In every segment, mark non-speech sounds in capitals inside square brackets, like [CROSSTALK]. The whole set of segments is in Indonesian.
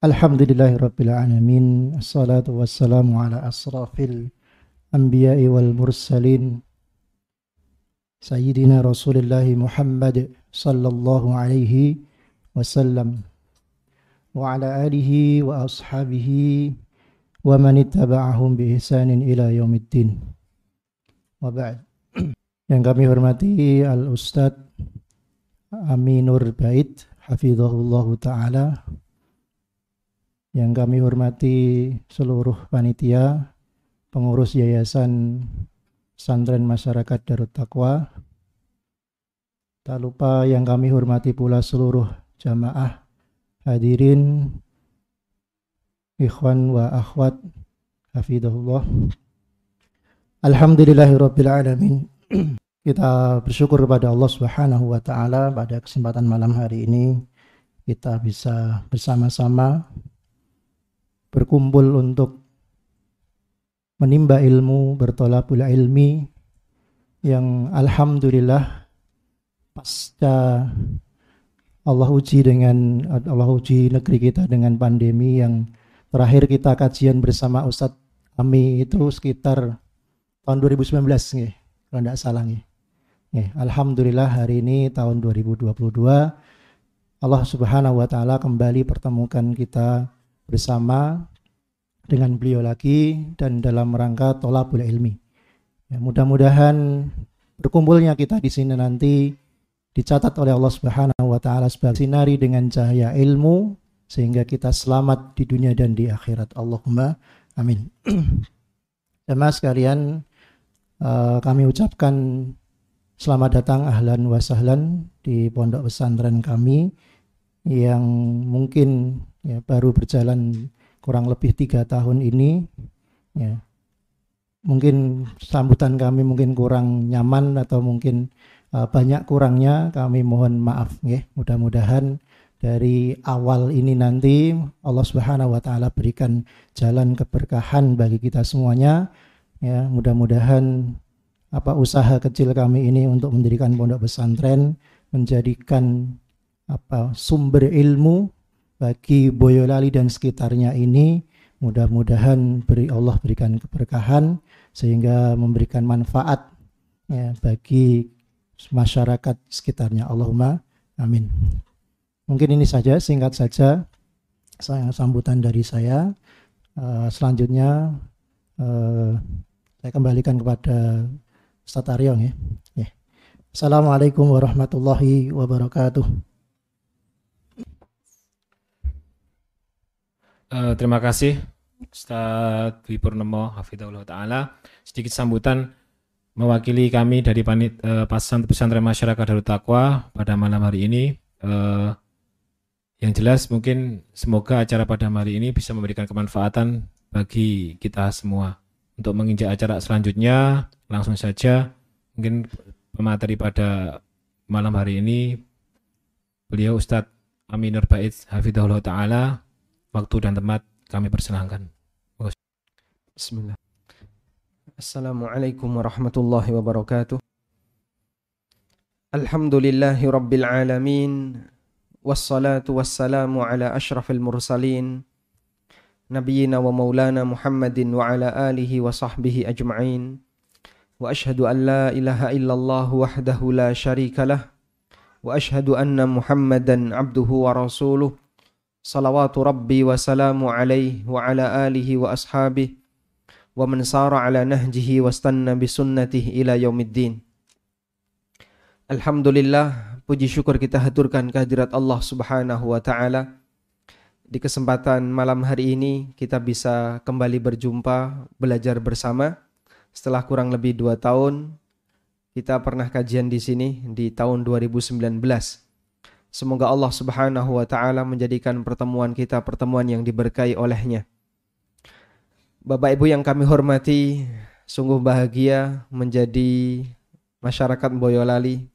Alhamdulillahirrabbilalamin Assalatu wassalamu ala asrafil anbiya'i wal mursalin. Sayyidina Rasulullah Muhammad sallallahu alaihi wasallam. Wa ala alihi wa ashabihi Wa man ittaba'ahum bi ihsanin ila yaumiddin. Wa ba'd. Yang kami hormati Al-Ustadz Aminur Bait Hafizahullah Ta'ala yang kami hormati seluruh panitia, pengurus Yayasan Santren Masyarakat Darut Takwa. Tak lupa yang kami hormati pula seluruh jamaah hadirin, ikhwan wa akhwat, hafidhullah. Alhamdulillahirrabbilalamin. [CLEARS THROAT] Kita bersyukur kepada Allah Subhanahu wa taala pada kesempatan malam hari ini kita bisa bersama-sama berkumpul untuk menimba ilmu, bertolakul ilmi yang alhamdulillah pasca Allah uji dengan Allah uji negeri kita dengan pandemi yang terakhir kita kajian bersama Ustadz Ami itu sekitar tahun 2019 nih, kalau tidak salah nih. nih. Alhamdulillah hari ini tahun 2022 Allah Subhanahu wa taala kembali pertemukan kita bersama dengan beliau lagi dan dalam rangka tolabul ilmi. Ya, mudah-mudahan berkumpulnya kita di sini nanti dicatat oleh Allah Subhanahu wa taala sebagai sinari dengan cahaya ilmu sehingga kita selamat di dunia dan di akhirat. Allahumma amin. [CLEARS THROAT] Jemaah sekalian, uh, kami ucapkan selamat datang ahlan wa sahlan di pondok pesantren kami yang mungkin ya, baru berjalan kurang lebih tiga tahun ini ya. Mungkin sambutan kami mungkin kurang nyaman atau mungkin uh, banyak kurangnya kami mohon maaf ya. Mudah-mudahan dari awal ini nanti Allah Subhanahu wa taala berikan jalan keberkahan bagi kita semuanya ya. Mudah-mudahan apa usaha kecil kami ini untuk mendirikan pondok pesantren menjadikan apa sumber ilmu bagi Boyolali dan sekitarnya ini mudah-mudahan beri Allah berikan keberkahan sehingga memberikan manfaat ya, bagi masyarakat sekitarnya Allahumma amin mungkin ini saja singkat saja saya sambutan dari saya uh, selanjutnya uh, saya kembalikan kepada Ustaz Aryong ya. ya. Assalamualaikum warahmatullahi wabarakatuh. Uh, terima kasih Ustaz Dwi Purnomo Hafidhullah Ta'ala. Sedikit sambutan mewakili kami dari panit uh, pesantren masyarakat Darut Taqwa pada malam hari ini. Uh, yang jelas mungkin semoga acara pada hari ini bisa memberikan kemanfaatan bagi kita semua. Untuk menginjak acara selanjutnya, langsung saja mungkin pemateri pada malam hari ini beliau Ustadz Aminur Bait Hafidhullah Ta'ala waktu dan tempat kami persilahkan. Bismillah. Assalamualaikum warahmatullahi wabarakatuh. Alhamdulillahi rabbil alamin. Wassalatu wassalamu ala ashrafil mursalin. Nabiyyina wa maulana Muhammadin wa ala alihi wa sahbihi ajma'in. Wa ashhadu an la ilaha illallah wahdahu la sharika lah. Wa ashhadu anna Muhammadan abduhu wa rasuluh. Salawatu Rabbi wa salamu alaihi wa ala alihi wa ashabihi wa man sara ala nahjihi wa stanna bi sunnatihi ila yaumiddin. Alhamdulillah, puji syukur kita haturkan kehadirat Allah Subhanahu wa taala. Di kesempatan malam hari ini kita bisa kembali berjumpa, belajar bersama. Setelah kurang lebih dua tahun, kita pernah kajian di sini di tahun 2019 Semoga Allah Subhanahu wa taala menjadikan pertemuan kita pertemuan yang diberkahi olehnya. Bapak Ibu yang kami hormati, sungguh bahagia menjadi masyarakat Boyolali.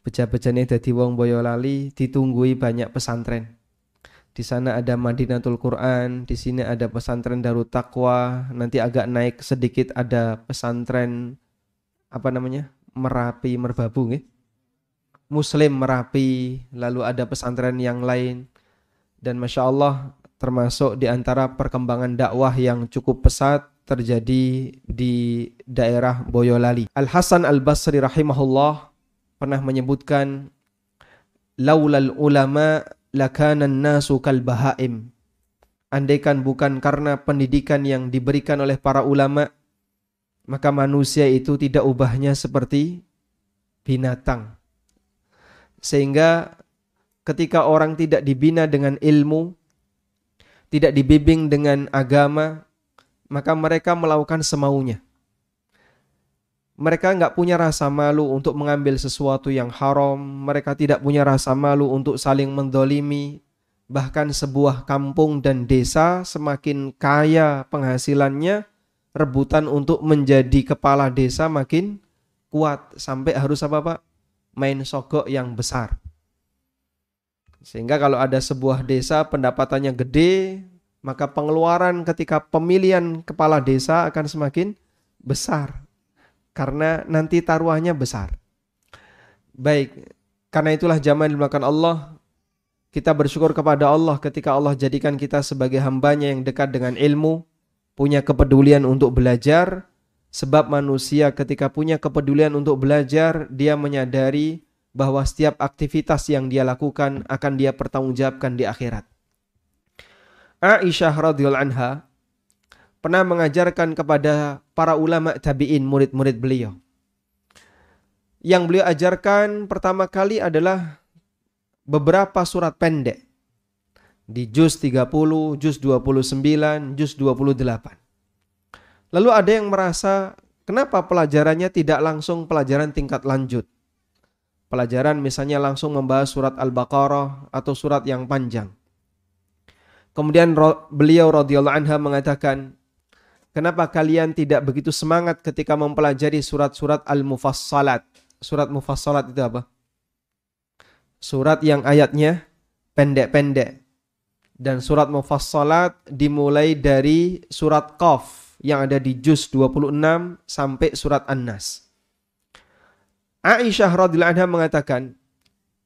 Beja-bejane dadi wong Boyolali ditunggui banyak pesantren. Di sana ada Madinatul Quran, di sini ada pesantren Darut Taqwa, nanti agak naik sedikit ada pesantren apa namanya? Merapi Merbabu nggih Muslim Merapi, lalu ada pesantren yang lain. dan masya Allah termasuk di antara perkembangan dakwah yang cukup pesat terjadi di daerah Boyolali. Al Hasan Al Basri rahimahullah pernah menyebutkan laulal ulama lakana nasu kal bahaim. Andaikan bukan karena pendidikan yang diberikan oleh para ulama, maka manusia itu tidak ubahnya seperti binatang. Sehingga ketika orang tidak dibina dengan ilmu, tidak dibimbing dengan agama, maka mereka melakukan semaunya. Mereka nggak punya rasa malu untuk mengambil sesuatu yang haram. Mereka tidak punya rasa malu untuk saling mendolimi. Bahkan sebuah kampung dan desa semakin kaya penghasilannya, rebutan untuk menjadi kepala desa makin kuat. Sampai harus apa pak? Main sogok yang besar. Sehingga kalau ada sebuah desa pendapatannya gede, maka pengeluaran ketika pemilihan kepala desa akan semakin besar karena nanti taruhannya besar. Baik, karena itulah jamaah dimakan Allah, kita bersyukur kepada Allah ketika Allah jadikan kita sebagai hambanya yang dekat dengan ilmu, punya kepedulian untuk belajar, sebab manusia ketika punya kepedulian untuk belajar, dia menyadari bahwa setiap aktivitas yang dia lakukan akan dia pertanggungjawabkan di akhirat. Aisyah radhiyallahu anha pernah mengajarkan kepada para ulama tabi'in murid-murid beliau. Yang beliau ajarkan pertama kali adalah beberapa surat pendek. Di juz 30, juz 29, juz 28. Lalu ada yang merasa kenapa pelajarannya tidak langsung pelajaran tingkat lanjut. Pelajaran misalnya langsung membahas surat Al-Baqarah atau surat yang panjang. Kemudian beliau radhiyallahu anha mengatakan, "Kenapa kalian tidak begitu semangat ketika mempelajari surat-surat Al-Mufassalat?" Surat Mufassalat itu apa? Surat yang ayatnya pendek-pendek. Dan surat Mufassalat dimulai dari surat Qaf yang ada di juz 26 sampai surat An-Nas. Aisyah radhiyallahu anha mengatakan,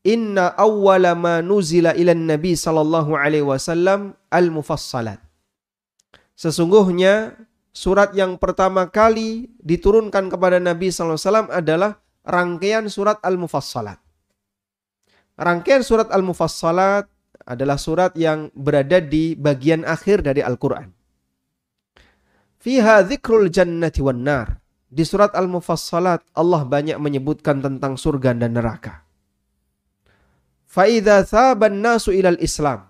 Inna awwala ma nuzila ilan Nabi sallallahu alaihi wasallam al-mufassalat. Sesungguhnya surat yang pertama kali diturunkan kepada Nabi sallallahu alaihi wasallam adalah rangkaian surat al-mufassalat. Rangkaian surat al-mufassalat adalah surat yang berada di bagian akhir dari Al-Qur'an. Fiha dzikrul jannati wan nar. Di surat al-mufassalat Allah banyak menyebutkan tentang surga dan neraka. Faida saban nasu ilal Islam.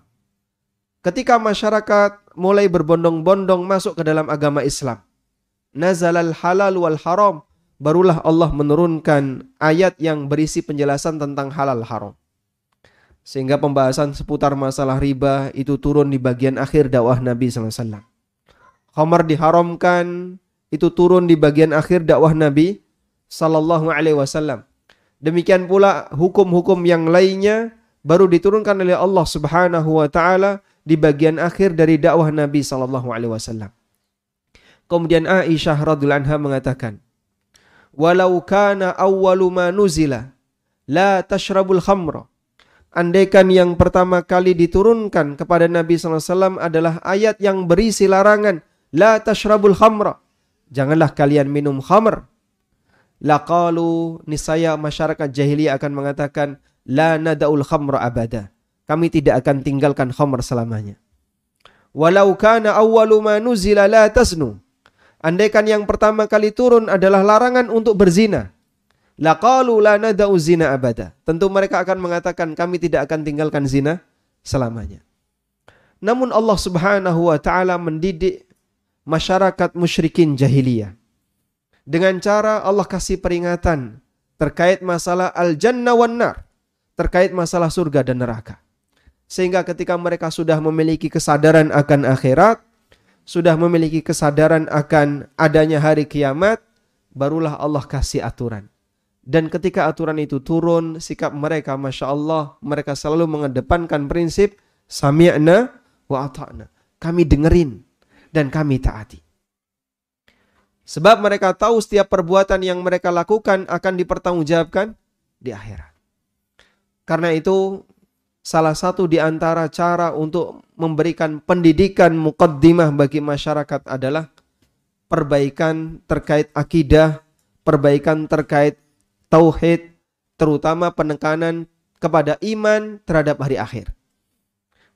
Ketika masyarakat mulai berbondong-bondong masuk ke dalam agama Islam. Nazalal halal wal haram. Barulah Allah menurunkan ayat yang berisi penjelasan tentang halal haram. Sehingga pembahasan seputar masalah riba itu turun di bagian akhir dakwah Nabi SAW. Khamar diharamkan itu turun di bagian akhir dakwah Nabi Sallallahu Alaihi Wasallam. Demikian pula hukum-hukum yang lainnya baru diturunkan oleh Allah Subhanahu wa taala di bagian akhir dari dakwah Nabi sallallahu alaihi wasallam. Kemudian Aisyah radhiyallahu anha mengatakan, "Walau kana awwalu ma nuzila la tashrabul khamra." Andaikan yang pertama kali diturunkan kepada Nabi SAW adalah ayat yang berisi larangan, La tashrabul khamra. Janganlah kalian minum khamr laqalu nisaya masyarakat jahiliyah akan mengatakan la nadaul khamra abada. Kami tidak akan tinggalkan khamr selamanya. Walau kana awwalu ma nuzila la tasnu. Andaikan yang pertama kali turun adalah larangan untuk berzina. Laqalu la nadau zina abada. Tentu mereka akan mengatakan kami tidak akan tinggalkan zina selamanya. Namun Allah Subhanahu wa taala mendidik masyarakat musyrikin jahiliyah dengan cara Allah kasih peringatan terkait masalah al-jannah wan nar, terkait masalah surga dan neraka. Sehingga ketika mereka sudah memiliki kesadaran akan akhirat, sudah memiliki kesadaran akan adanya hari kiamat, barulah Allah kasih aturan. Dan ketika aturan itu turun, sikap mereka Masya Allah, mereka selalu mengedepankan prinsip Sami'na wa ata'na. Kami dengerin dan kami taati. Sebab mereka tahu setiap perbuatan yang mereka lakukan akan dipertanggungjawabkan di akhirat. Karena itu salah satu di antara cara untuk memberikan pendidikan mukaddimah bagi masyarakat adalah perbaikan terkait akidah, perbaikan terkait tauhid, terutama penekanan kepada iman terhadap hari akhir.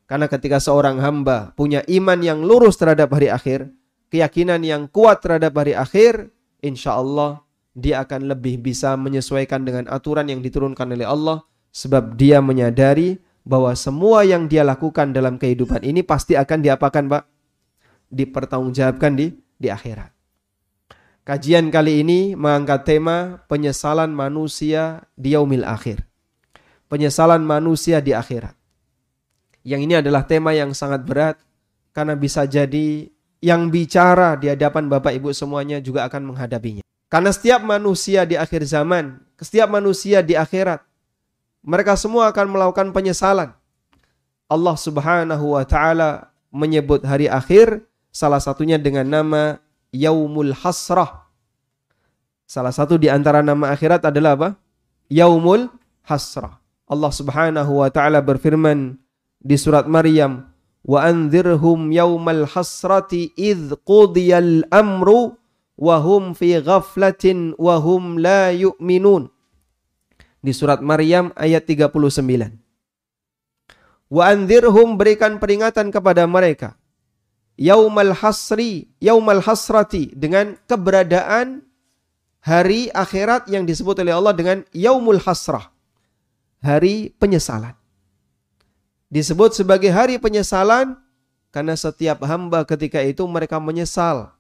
Karena ketika seorang hamba punya iman yang lurus terhadap hari akhir, keyakinan yang kuat terhadap hari akhir, insya Allah dia akan lebih bisa menyesuaikan dengan aturan yang diturunkan oleh Allah sebab dia menyadari bahwa semua yang dia lakukan dalam kehidupan ini pasti akan diapakan, Pak? Dipertanggungjawabkan di di akhirat. Kajian kali ini mengangkat tema penyesalan manusia di yaumil akhir. Penyesalan manusia di akhirat. Yang ini adalah tema yang sangat berat karena bisa jadi yang bicara di hadapan Bapak Ibu semuanya juga akan menghadapinya. Karena setiap manusia di akhir zaman, setiap manusia di akhirat mereka semua akan melakukan penyesalan. Allah Subhanahu wa taala menyebut hari akhir salah satunya dengan nama Yaumul Hasrah. Salah satu di antara nama akhirat adalah apa? Yaumul Hasrah. Allah Subhanahu wa taala berfirman di surat Maryam, "Wa anzirhum yaumal hasrati idz qudiyal amru wa hum fi ghaflatin wa hum la yu'minun." di surat Maryam ayat 39. Wa anzirhum berikan peringatan kepada mereka. Yaumal hasri, yaumal hasrati dengan keberadaan hari akhirat yang disebut oleh Allah dengan yaumul hasrah. Hari penyesalan. Disebut sebagai hari penyesalan karena setiap hamba ketika itu mereka menyesal.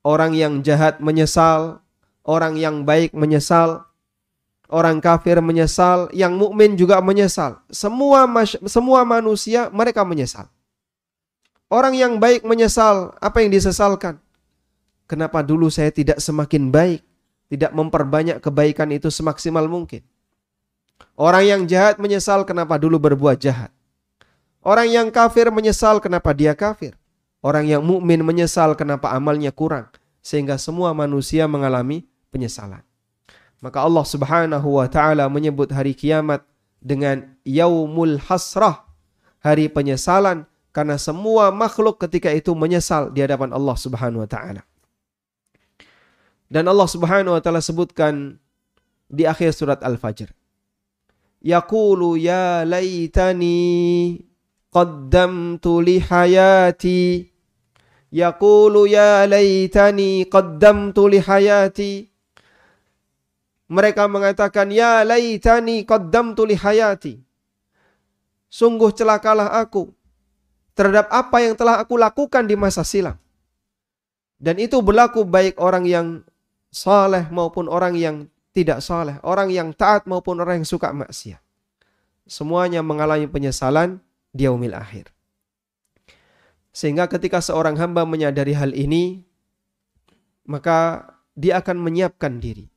Orang yang jahat menyesal, orang yang baik menyesal, orang kafir menyesal, yang mukmin juga menyesal. Semua semua manusia mereka menyesal. Orang yang baik menyesal, apa yang disesalkan? Kenapa dulu saya tidak semakin baik, tidak memperbanyak kebaikan itu semaksimal mungkin? Orang yang jahat menyesal kenapa dulu berbuat jahat. Orang yang kafir menyesal kenapa dia kafir. Orang yang mukmin menyesal kenapa amalnya kurang. Sehingga semua manusia mengalami penyesalan. Maka Allah Subhanahu wa taala menyebut hari kiamat dengan yaumul hasrah, hari penyesalan karena semua makhluk ketika itu menyesal di hadapan Allah Subhanahu wa taala. Dan Allah Subhanahu wa taala sebutkan di akhir surat Al-Fajr. Yaqulu ya laitani qaddamtu li hayati. Yaqulu ya laitani qaddamtu li hayati mereka mengatakan, Ya laitani qaddamtu li hayati. Sungguh celakalah aku terhadap apa yang telah aku lakukan di masa silam. Dan itu berlaku baik orang yang saleh maupun orang yang tidak saleh, orang yang taat maupun orang yang suka maksiat. Semuanya mengalami penyesalan di yaumil akhir. Sehingga ketika seorang hamba menyadari hal ini, maka dia akan menyiapkan diri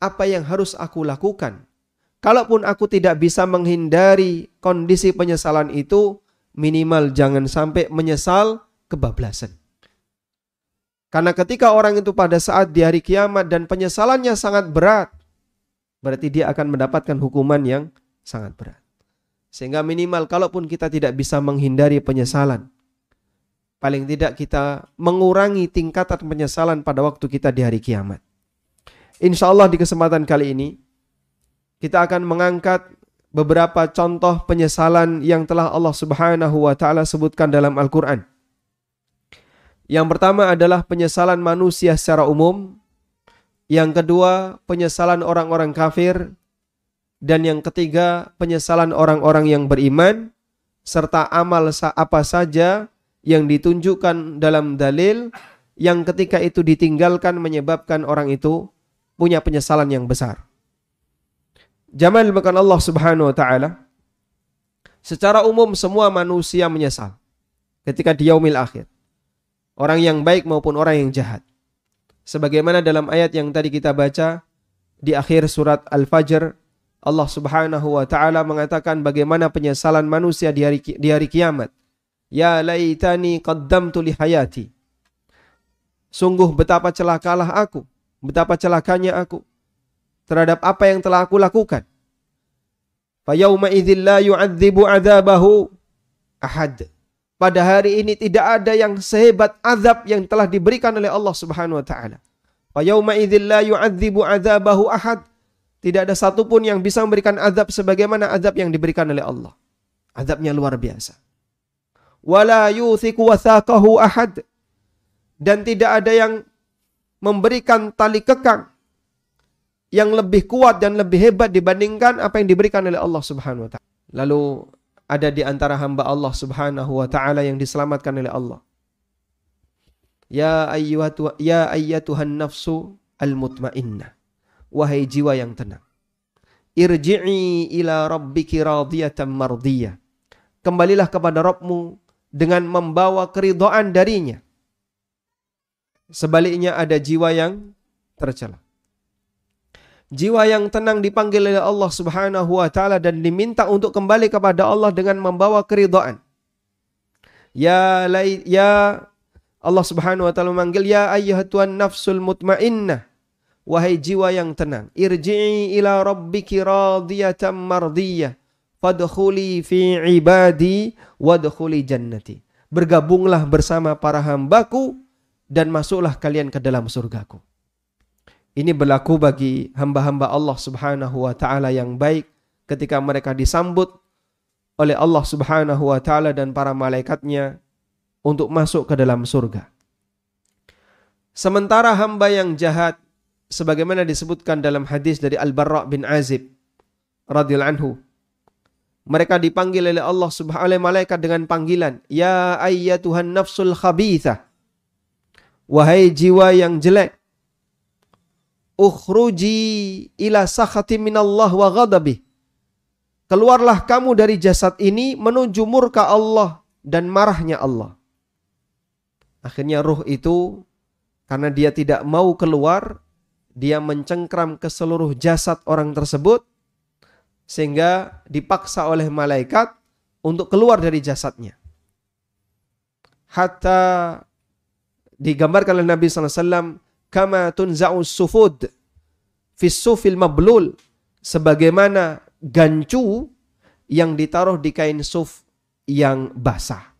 apa yang harus aku lakukan. Kalaupun aku tidak bisa menghindari kondisi penyesalan itu, minimal jangan sampai menyesal kebablasan. Karena ketika orang itu pada saat di hari kiamat dan penyesalannya sangat berat, berarti dia akan mendapatkan hukuman yang sangat berat. Sehingga minimal kalaupun kita tidak bisa menghindari penyesalan, paling tidak kita mengurangi tingkatan penyesalan pada waktu kita di hari kiamat. Insya Allah di kesempatan kali ini kita akan mengangkat beberapa contoh penyesalan yang telah Allah Subhanahu wa taala sebutkan dalam Al-Qur'an. Yang pertama adalah penyesalan manusia secara umum. Yang kedua, penyesalan orang-orang kafir. Dan yang ketiga, penyesalan orang-orang yang beriman serta amal apa saja yang ditunjukkan dalam dalil yang ketika itu ditinggalkan menyebabkan orang itu punya penyesalan yang besar. Jamal makan Allah Subhanahu wa taala secara umum semua manusia menyesal ketika di yaumil akhir. Orang yang baik maupun orang yang jahat. Sebagaimana dalam ayat yang tadi kita baca di akhir surat Al-Fajr Allah Subhanahu wa taala mengatakan bagaimana penyesalan manusia di hari di hari kiamat. Ya laitani qaddamtu li hayati. Sungguh betapa celakalah aku Betapa celakanya aku terhadap apa yang telah aku lakukan. Fayauma idzil la yu'adzibu adzabahu ahad. Pada hari ini tidak ada yang sehebat azab yang telah diberikan oleh Allah Subhanahu wa taala. Fayauma idzil la yu'adzibu adzabahu ahad. Tidak ada satupun yang bisa memberikan azab sebagaimana azab yang diberikan oleh Allah. Azabnya luar biasa. Wala yuthiku wathaqahu ahad. Dan tidak ada yang memberikan tali kekang yang lebih kuat dan lebih hebat dibandingkan apa yang diberikan oleh Allah Subhanahu wa taala. Lalu ada di antara hamba Allah Subhanahu wa taala yang diselamatkan oleh Allah. Ya ayyuhatu ya ayyatuhan nafsu al-mutmainnah. Wahai jiwa yang tenang. Irji'i ila rabbiki radiyatan mardiyah. Kembalilah kepada Rabbmu dengan membawa keridhaan darinya. Sebaliknya ada jiwa yang tercela. Jiwa yang tenang dipanggil oleh Allah Subhanahu wa taala dan diminta untuk kembali kepada Allah dengan membawa keridhaan. Ya lai, ya Allah Subhanahu wa taala memanggil ya ayyuhatuan nafsul mutmainnah. Wahai jiwa yang tenang, irji'i ila rabbiki radiyatan mardiyah. Fadkhuli fi ibadi wadkhuli jannati. Bergabunglah bersama para hambaku dan masuklah kalian ke dalam surgaku. Ini berlaku bagi hamba-hamba Allah Subhanahu wa taala yang baik ketika mereka disambut oleh Allah Subhanahu wa taala dan para malaikatnya untuk masuk ke dalam surga. Sementara hamba yang jahat sebagaimana disebutkan dalam hadis dari Al-Barra bin Azib radhiyallahu anhu mereka dipanggil oleh Allah Subhanahu oleh malaikat dengan panggilan ya ayyatuhan nafsul khabithah wahai jiwa yang jelek ukhruji ila sakhati minallah wa ghadabi. Keluarlah kamu dari jasad ini menuju murka Allah dan marahnya Allah. Akhirnya ruh itu karena dia tidak mau keluar, dia mencengkram ke seluruh jasad orang tersebut sehingga dipaksa oleh malaikat untuk keluar dari jasadnya. Hatta digambarkan oleh Nabi SAW kama tunza'us sufud fis mablul sebagaimana gancu yang ditaruh di kain suf yang basah.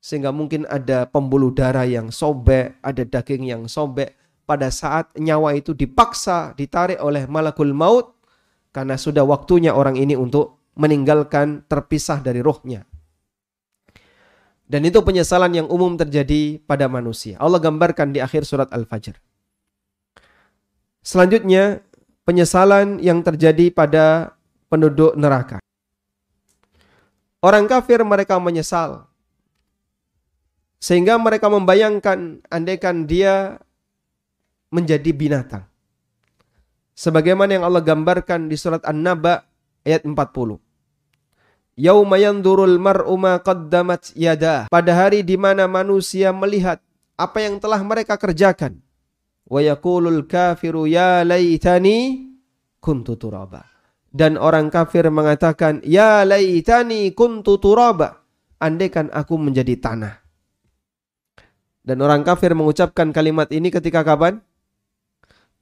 Sehingga mungkin ada pembuluh darah yang sobek, ada daging yang sobek. Pada saat nyawa itu dipaksa ditarik oleh malakul maut karena sudah waktunya orang ini untuk meninggalkan terpisah dari rohnya. Dan itu penyesalan yang umum terjadi pada manusia. Allah gambarkan di akhir surat Al-Fajr. Selanjutnya, penyesalan yang terjadi pada penduduk neraka. Orang kafir mereka menyesal. Sehingga mereka membayangkan andaikan dia menjadi binatang. Sebagaimana yang Allah gambarkan di surat An-Naba ayat 40. Yauma yanzurul mar'u ma qaddamat yadah. Pada hari di mana manusia melihat apa yang telah mereka kerjakan. Wa yaqulul kafiru ya laitani kuntu turaba. Dan orang kafir mengatakan, Ya laitani kuntu turaba. Andaikan aku menjadi tanah. Dan orang kafir mengucapkan kalimat ini ketika kapan?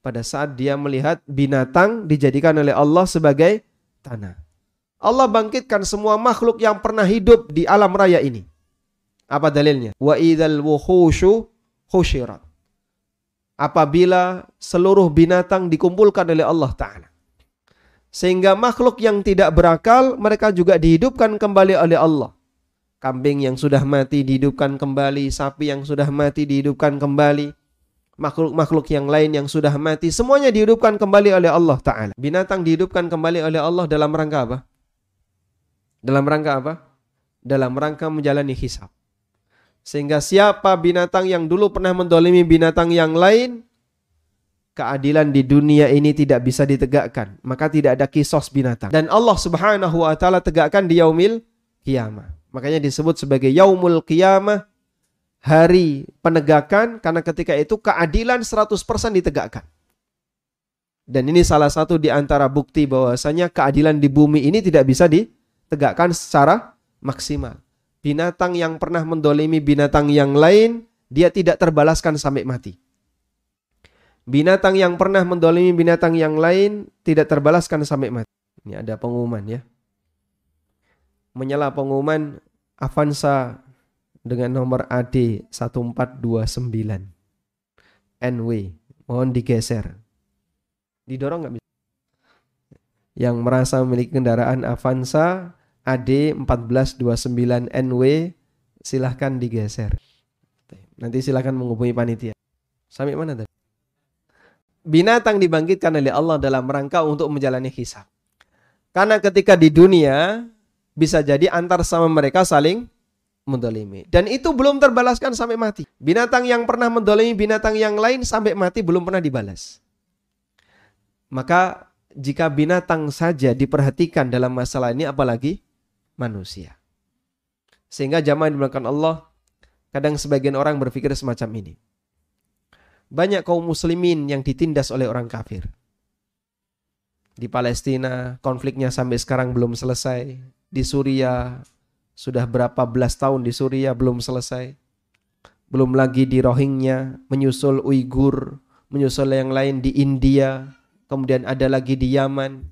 Pada saat dia melihat binatang dijadikan oleh Allah sebagai tanah. Allah bangkitkan semua makhluk yang pernah hidup di alam raya ini. Apa dalilnya? Wa idzal wuhushu husyirat. Apabila seluruh binatang dikumpulkan oleh Allah Ta'ala. Sehingga makhluk yang tidak berakal mereka juga dihidupkan kembali oleh Allah. Kambing yang sudah mati dihidupkan kembali, sapi yang sudah mati dihidupkan kembali, makhluk-makhluk yang lain yang sudah mati semuanya dihidupkan kembali oleh Allah Ta'ala. Binatang dihidupkan kembali oleh Allah dalam rangka apa? Dalam rangka apa? Dalam rangka menjalani hisab. Sehingga siapa binatang yang dulu pernah mendolimi binatang yang lain, keadilan di dunia ini tidak bisa ditegakkan. Maka tidak ada kisos binatang. Dan Allah subhanahu wa ta'ala tegakkan di yaumil kiamah. Makanya disebut sebagai yaumul kiamah, hari penegakan, karena ketika itu keadilan 100% ditegakkan. Dan ini salah satu di antara bukti bahwasanya keadilan di bumi ini tidak bisa di tegakkan secara maksimal. Binatang yang pernah mendolimi binatang yang lain, dia tidak terbalaskan sampai mati. Binatang yang pernah mendolimi binatang yang lain, tidak terbalaskan sampai mati. Ini ada pengumuman ya. Menyala pengumuman Avanza dengan nomor AD 1429 NW mohon digeser didorong nggak bisa yang merasa memiliki kendaraan Avanza AD 1429 NW silahkan digeser nanti silahkan menghubungi panitia sampai mana tadi binatang dibangkitkan oleh Allah dalam rangka untuk menjalani hisab karena ketika di dunia bisa jadi antar sama mereka saling mendolimi. Dan itu belum terbalaskan sampai mati. Binatang yang pernah mendolimi binatang yang lain sampai mati belum pernah dibalas. Maka jika binatang saja diperhatikan dalam masalah ini apalagi manusia. Sehingga jamaah dimulakan Allah, kadang sebagian orang berpikir semacam ini. Banyak kaum muslimin yang ditindas oleh orang kafir. Di Palestina konfliknya sampai sekarang belum selesai. Di Suriah sudah berapa belas tahun di Suriah belum selesai. Belum lagi di Rohingya, menyusul Uighur, menyusul yang lain di India, kemudian ada lagi di Yaman,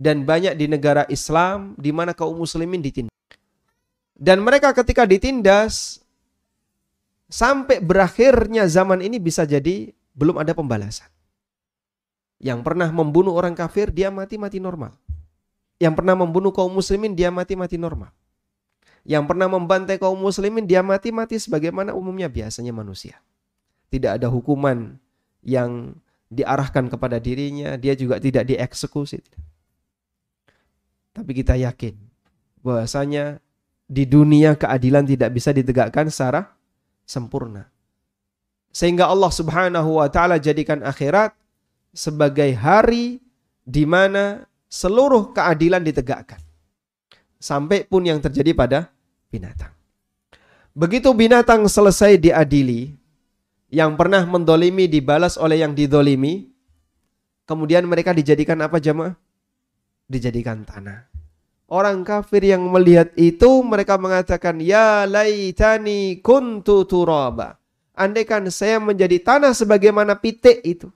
dan banyak di negara Islam di mana kaum muslimin ditindas. Dan mereka ketika ditindas, sampai berakhirnya zaman ini bisa jadi belum ada pembalasan. Yang pernah membunuh orang kafir, dia mati-mati normal. Yang pernah membunuh kaum muslimin, dia mati-mati normal yang pernah membantai kaum muslimin dia mati-mati sebagaimana umumnya biasanya manusia. Tidak ada hukuman yang diarahkan kepada dirinya, dia juga tidak dieksekusi. Tapi kita yakin bahwasanya di dunia keadilan tidak bisa ditegakkan secara sempurna. Sehingga Allah Subhanahu wa taala jadikan akhirat sebagai hari di mana seluruh keadilan ditegakkan sampai pun yang terjadi pada binatang. Begitu binatang selesai diadili, yang pernah mendolimi dibalas oleh yang didolimi, kemudian mereka dijadikan apa jamaah? Dijadikan tanah. Orang kafir yang melihat itu mereka mengatakan ya laitani kuntu turaba. Andaikan saya menjadi tanah sebagaimana pitik itu.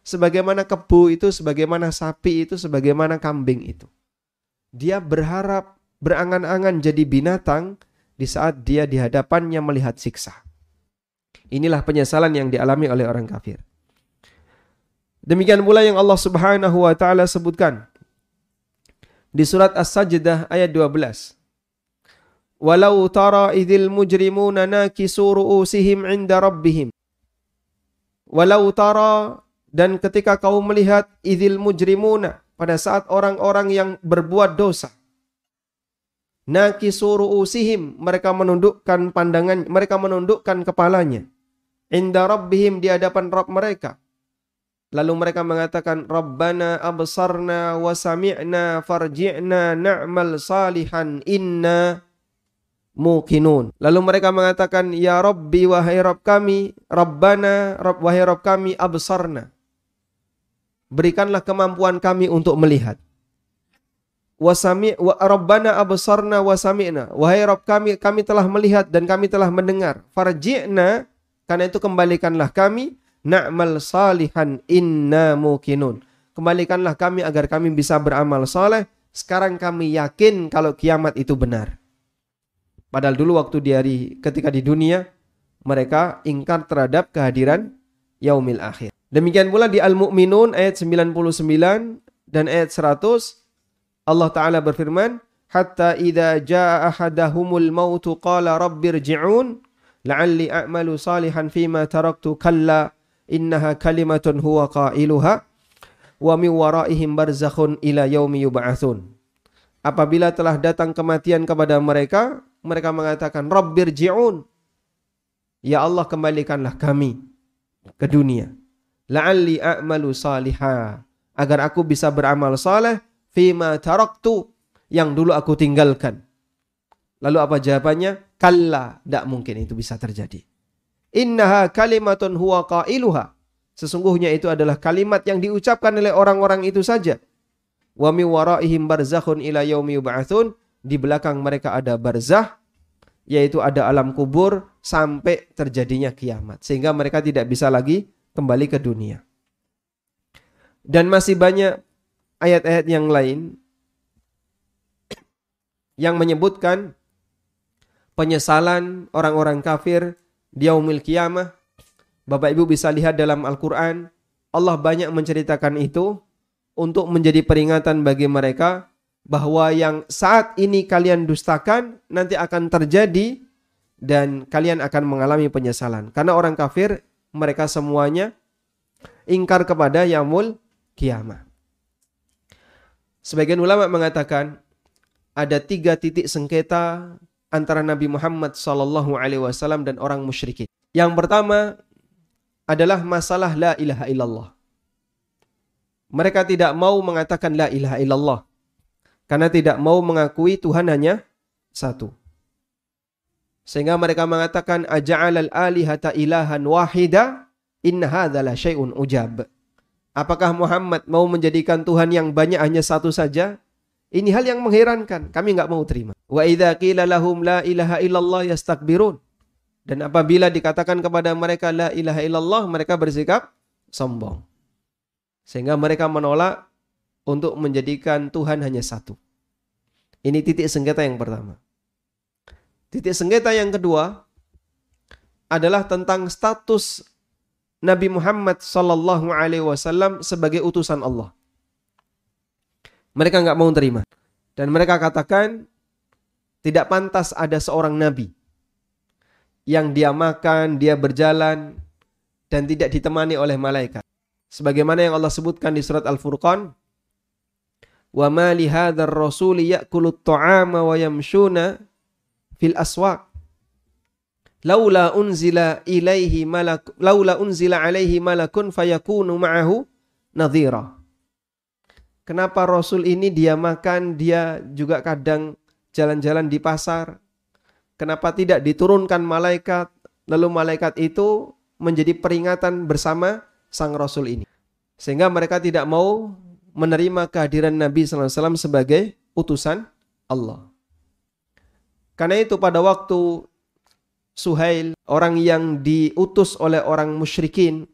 Sebagaimana kebu itu, sebagaimana sapi itu, sebagaimana kambing itu. Dia berharap berangan-angan jadi binatang di saat dia di hadapannya melihat siksa. Inilah penyesalan yang dialami oleh orang kafir. Demikian pula yang Allah Subhanahu wa taala sebutkan di surat As-Sajdah ayat 12. Walau tara idzil mujrimuna nakisu ru'usihim 'inda rabbihim. Walau tara dan ketika kau melihat idzil mujrimuna pada saat orang-orang yang berbuat dosa. Nakisuru usihim, mereka menundukkan pandangan, mereka menundukkan kepalanya. Inda rabbihim di hadapan Rabb mereka. Lalu mereka mengatakan, Rabbana absarna wa sami'na farji'na na'mal salihan inna mukinun. Lalu mereka mengatakan, Ya Rabbi wahai Rabb kami, Rabbana, Rabb, wahai Rabb kami, absarna berikanlah kemampuan kami untuk melihat. Wasami wa rabbana absarna wasami'na. Wahai Rabb kami, kami telah melihat dan kami telah mendengar. Farji'na, karena itu kembalikanlah kami na'mal salihan inna mukinun. Kembalikanlah kami agar kami bisa beramal saleh. Sekarang kami yakin kalau kiamat itu benar. Padahal dulu waktu di hari ketika di dunia mereka ingkar terhadap kehadiran yaumil akhir. Demikian pula di Al-Mu'minun ayat 99 dan ayat 100 Allah taala berfirman hatta idza jaa ahadahumul maut qala rabbirji'un la'alli a'malu salihan fima taraktu kalla innaha kalimatun huwa qailuha wa min waraihim barzakhun ila yaumi yub'atsun apabila telah datang kematian kepada mereka mereka mengatakan rabbirji'un ya Allah kembalikanlah kami ke dunia la'alli a'malu salihah agar aku bisa beramal saleh fima taraktu yang dulu aku tinggalkan. Lalu apa jawabannya? Kalla, tidak mungkin itu bisa terjadi. Innaha kalimatun huwa qailuha. Sesungguhnya itu adalah kalimat yang diucapkan oleh orang-orang itu saja. Wa mi waraihim barzakhun ila yaumi yub'atsun. Di belakang mereka ada barzah, yaitu ada alam kubur sampai terjadinya kiamat. Sehingga mereka tidak bisa lagi kembali ke dunia. Dan masih banyak ayat-ayat yang lain yang menyebutkan penyesalan orang-orang kafir di yaumil kiamah. Bapak Ibu bisa lihat dalam Al-Quran, Allah banyak menceritakan itu untuk menjadi peringatan bagi mereka bahwa yang saat ini kalian dustakan nanti akan terjadi dan kalian akan mengalami penyesalan. Karena orang kafir mereka semuanya ingkar kepada yaumul kiamah. Sebagian ulama mengatakan ada tiga titik sengketa antara Nabi Muhammad Sallallahu Alaihi Wasallam dan orang musyrikin. Yang pertama adalah masalah la ilaha illallah. Mereka tidak mau mengatakan la ilaha illallah karena tidak mau mengakui Tuhan hanya satu. Sehingga mereka mengatakan aja'alal alihata ilahan wahida inna hadza la syai'un ujab. Apakah Muhammad mau menjadikan Tuhan yang banyak hanya satu saja? Ini hal yang mengherankan. Kami nggak mau terima. Wa idza qila lahum la ilaha illallah yastakbirun. Dan apabila dikatakan kepada mereka la ilaha illallah, mereka bersikap sombong. Sehingga mereka menolak untuk menjadikan Tuhan hanya satu. Ini titik sengketa yang pertama. Titik sengketa yang kedua adalah tentang status Nabi Muhammad Sallallahu Alaihi Wasallam sebagai utusan Allah. Mereka nggak mau terima dan mereka katakan tidak pantas ada seorang nabi yang dia makan, dia berjalan dan tidak ditemani oleh malaikat. Sebagaimana yang Allah sebutkan di surat Al-Furqan, "Wa ma li hadzal rasuli ya'kulu at-ta'ama wa yamshuna fil aswaq." laula unzila ilaihi malak laula unzila alaihi malakun fayakunu ma'ahu nadhira. Kenapa Rasul ini dia makan, dia juga kadang jalan-jalan di pasar? Kenapa tidak diturunkan malaikat? Lalu malaikat itu menjadi peringatan bersama sang Rasul ini. Sehingga mereka tidak mau menerima kehadiran Nabi SAW sebagai utusan Allah. Karena itu pada waktu Suhail, orang yang diutus oleh orang musyrikin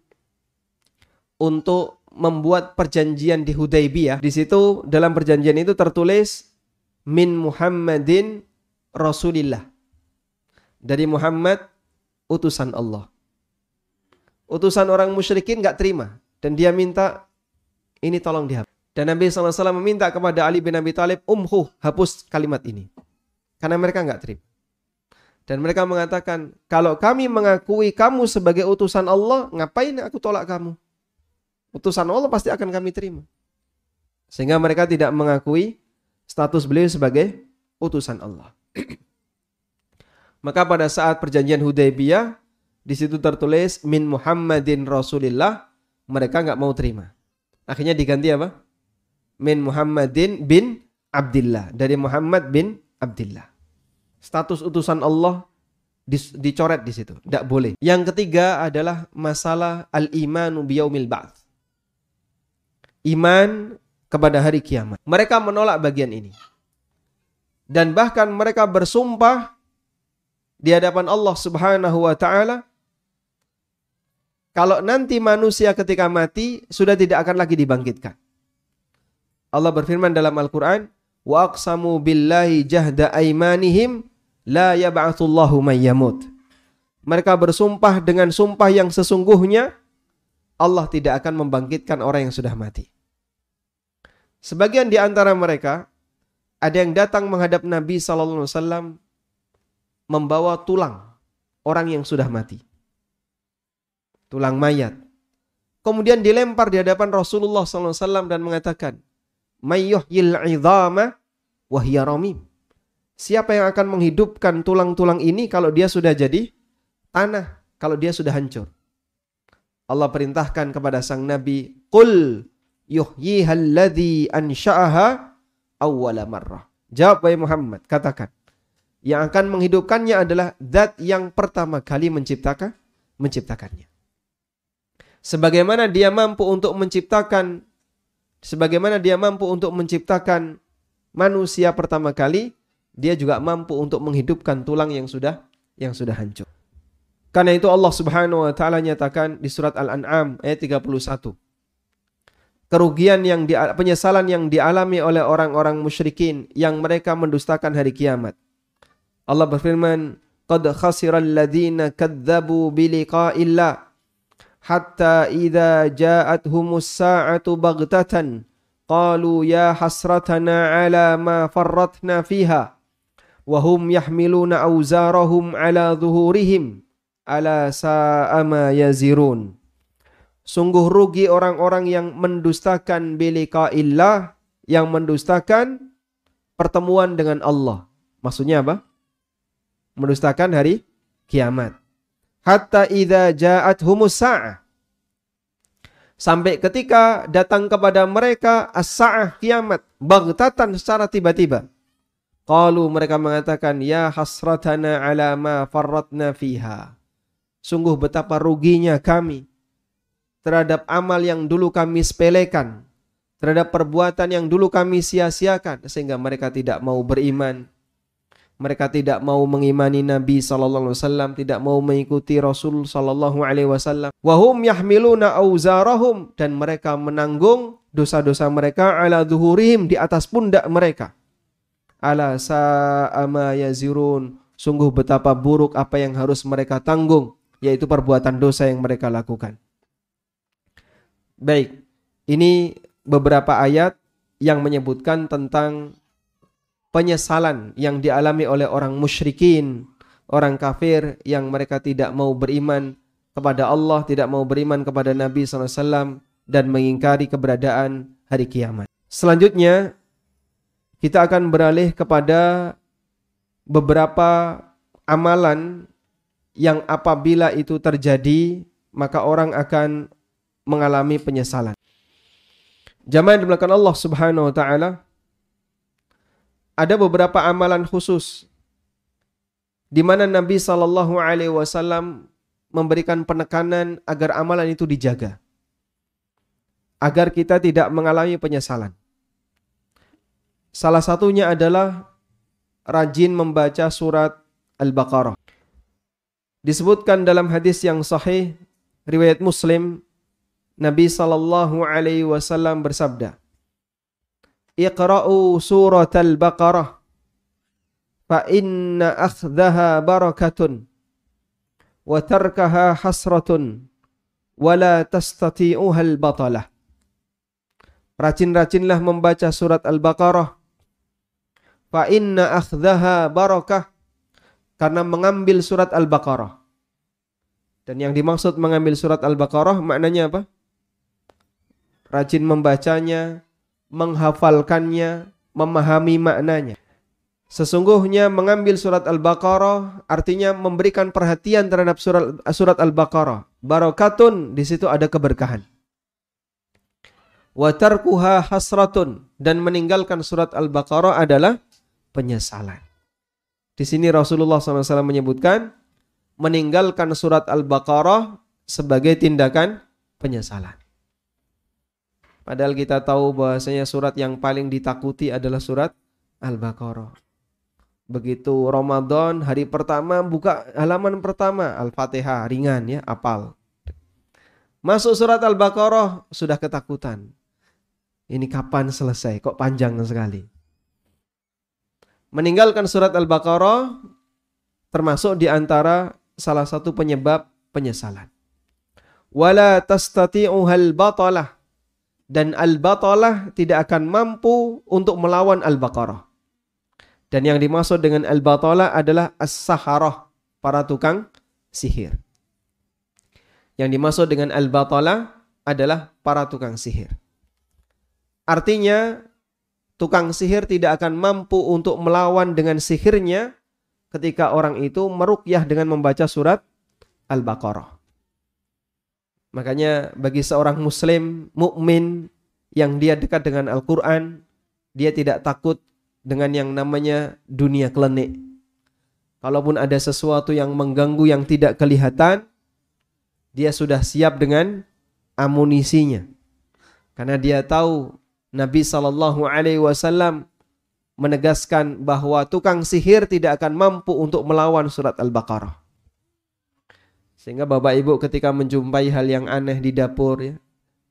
untuk membuat perjanjian di Hudaybiyah. Di situ dalam perjanjian itu tertulis min Muhammadin Rasulillah. Dari Muhammad utusan Allah. Utusan orang musyrikin nggak terima dan dia minta ini tolong dihapus. Dan Nabi SAW meminta kepada Ali bin Abi Thalib umhu hapus kalimat ini. Karena mereka nggak terima. Dan mereka mengatakan, kalau kami mengakui kamu sebagai utusan Allah, ngapain aku tolak kamu? Utusan Allah pasti akan kami terima. Sehingga mereka tidak mengakui status beliau sebagai utusan Allah. [CLEARS THROAT] Maka pada saat perjanjian Hudaybiyah, di situ tertulis min Muhammadin Rasulillah, mereka nggak mau terima. Akhirnya diganti apa? Min Muhammadin bin Abdullah dari Muhammad bin Abdullah status utusan Allah dicoret di situ. Tidak boleh. Yang ketiga adalah masalah al-imanu biyaumil ba'th. Iman kepada hari kiamat. Mereka menolak bagian ini. Dan bahkan mereka bersumpah di hadapan Allah Subhanahu wa taala kalau nanti manusia ketika mati sudah tidak akan lagi dibangkitkan. Allah berfirman dalam Al-Qur'an, "Wa aqsamu billahi jahda aimanihim La yab'atsullahu may yamut. Mereka bersumpah dengan sumpah yang sesungguhnya Allah tidak akan membangkitkan orang yang sudah mati. Sebagian di antara mereka ada yang datang menghadap Nabi sallallahu alaihi wasallam membawa tulang orang yang sudah mati. Tulang mayat. Kemudian dilempar di hadapan Rasulullah SAW dan mengatakan, Mayyuhyil idhama wahya ramim. Siapa yang akan menghidupkan tulang-tulang ini kalau dia sudah jadi tanah, kalau dia sudah hancur? Allah perintahkan kepada sang nabi, "Qul yuhyihalladzi ansha'aha awwala marrah." Jawab wahai Muhammad, katakan, yang akan menghidupkannya adalah zat yang pertama kali menciptakan menciptakannya. Sebagaimana dia mampu untuk menciptakan sebagaimana dia mampu untuk menciptakan manusia pertama kali, dia juga mampu untuk menghidupkan tulang yang sudah yang sudah hancur. Karena itu Allah Subhanahu wa taala nyatakan di surat Al-An'am ayat 31. Kerugian yang di, penyesalan yang dialami oleh orang-orang musyrikin yang mereka mendustakan hari kiamat. Allah berfirman, "Qad khasira alladziina kadzdzabu bi liqa'illah hatta idza ja'athumus sa'atu baghtatan qalu ya hasratana 'ala ma farratna fiha wa hum yahmiluna awzarahum 'ala dhuhurihim ala sa'a ma yazirun." Sungguh rugi orang-orang yang mendustakan bilika illah, yang mendustakan pertemuan dengan Allah. Maksudnya apa? Mendustakan hari kiamat. Hatta idza ja'at sa'ah. Sampai ketika datang kepada mereka as-sa'ah kiamat. Bagtatan secara tiba-tiba. Qalu mereka mengatakan, Ya hasratana ala ma farratna fiha. Sungguh betapa ruginya kami terhadap amal yang dulu kami sepelekan, terhadap perbuatan yang dulu kami sia-siakan sehingga mereka tidak mau beriman. Mereka tidak mau mengimani Nabi sallallahu alaihi wasallam, tidak mau mengikuti Rasul sallallahu alaihi wasallam. Wahum yahmiluna auzarahum dan mereka menanggung dosa-dosa mereka ala zuhurihim di atas pundak mereka. Ala sa'ama yazirun. Sungguh betapa buruk apa yang harus mereka tanggung, yaitu perbuatan dosa yang mereka lakukan. Baik, ini beberapa ayat yang menyebutkan tentang penyesalan yang dialami oleh orang musyrikin, orang kafir yang mereka tidak mau beriman kepada Allah, tidak mau beriman kepada Nabi SAW dan mengingkari keberadaan hari kiamat. Selanjutnya, kita akan beralih kepada beberapa amalan yang apabila itu terjadi, maka orang akan mengalami penyesalan. Jamaah di belakang Allah Subhanahu wa taala ada beberapa amalan khusus di mana Nabi sallallahu alaihi wasallam memberikan penekanan agar amalan itu dijaga. Agar kita tidak mengalami penyesalan. Salah satunya adalah rajin membaca surat Al-Baqarah. Disebutkan dalam hadis yang sahih riwayat Muslim Nabi sallallahu alaihi wasallam bersabda, "Iqra'u surat al-Baqarah fa inna akhdaha barakatun wa tarkaha hasratun wa la tastati'uha al-batalah." Rajin-rajinlah membaca surat Al-Baqarah. Fa inna akhdaha barakah karena mengambil surat Al-Baqarah. Dan yang dimaksud mengambil surat Al-Baqarah maknanya apa? Rajin membacanya, menghafalkannya, memahami maknanya. Sesungguhnya mengambil surat Al-Baqarah artinya memberikan perhatian terhadap surat surat Al-Baqarah. Barakatun di situ ada keberkahan. Wa tarkuha hasratun dan meninggalkan surat Al-Baqarah adalah penyesalan. Di sini Rasulullah SAW menyebutkan meninggalkan surat Al-Baqarah sebagai tindakan penyesalan. Padahal kita tahu bahwasanya surat yang paling ditakuti adalah surat Al-Baqarah. Begitu Ramadan hari pertama buka halaman pertama Al-Fatihah ringan ya, apal. Masuk surat Al-Baqarah sudah ketakutan. Ini kapan selesai? Kok panjang sekali? Meninggalkan surat Al-Baqarah termasuk di antara salah satu penyebab penyesalan. Wala tastati'uhal batalah dan al-batalah tidak akan mampu untuk melawan al-baqarah. Dan yang dimaksud dengan al-batalah adalah as-saharah, para tukang sihir. Yang dimaksud dengan al-batalah adalah para tukang sihir. Artinya tukang sihir tidak akan mampu untuk melawan dengan sihirnya ketika orang itu merukyah dengan membaca surat Al-Baqarah. Makanya bagi seorang muslim mukmin yang dia dekat dengan Al-Qur'an, dia tidak takut dengan yang namanya dunia klenik. Kalaupun ada sesuatu yang mengganggu yang tidak kelihatan, dia sudah siap dengan amunisinya. Karena dia tahu Nabi Shallallahu alaihi wasallam menegaskan bahwa tukang sihir tidak akan mampu untuk melawan surat Al-Baqarah. Sehingga Bapak Ibu ketika menjumpai hal yang aneh di dapur ya,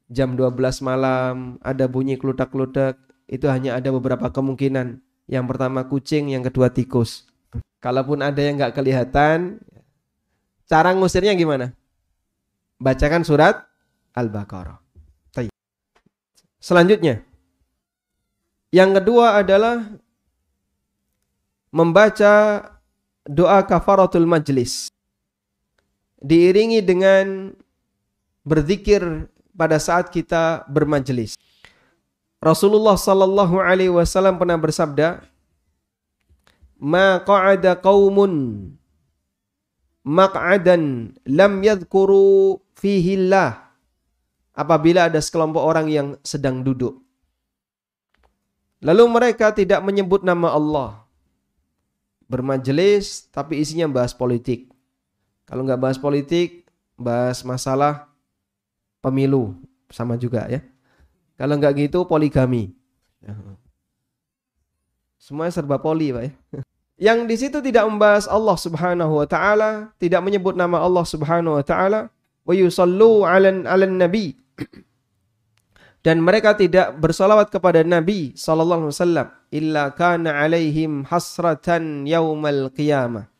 jam 12 malam ada bunyi keludak-keludak, itu hanya ada beberapa kemungkinan. Yang pertama kucing, yang kedua tikus. Kalaupun ada yang nggak kelihatan, cara ngusirnya gimana? Bacakan surat Al-Baqarah. Selanjutnya, yang kedua adalah membaca doa kafaratul majlis. Diiringi dengan berzikir pada saat kita bermajlis. Rasulullah sallallahu alaihi wasallam pernah bersabda, "Ma qa'ada qaumun maq'adan lam yadhkuru fihi Allah." Apabila ada sekelompok orang yang sedang duduk lalu mereka tidak menyebut nama Allah. Bermajelis tapi isinya bahas politik. Kalau nggak bahas politik, bahas masalah pemilu sama juga ya. Kalau nggak gitu poligami. Semuanya serba poli, Pak ya. [LAUGHS] Yang di situ tidak membahas Allah Subhanahu wa taala, tidak menyebut nama Allah Subhanahu wa taala, wa yusallu 'alan 'alan nabi. [CLEARS THROAT] Dan mereka tidak bersalawat kepada Nabi sallallahu alaihi wasallam illa kana 'alaihim hasratan yaumal qiyamah.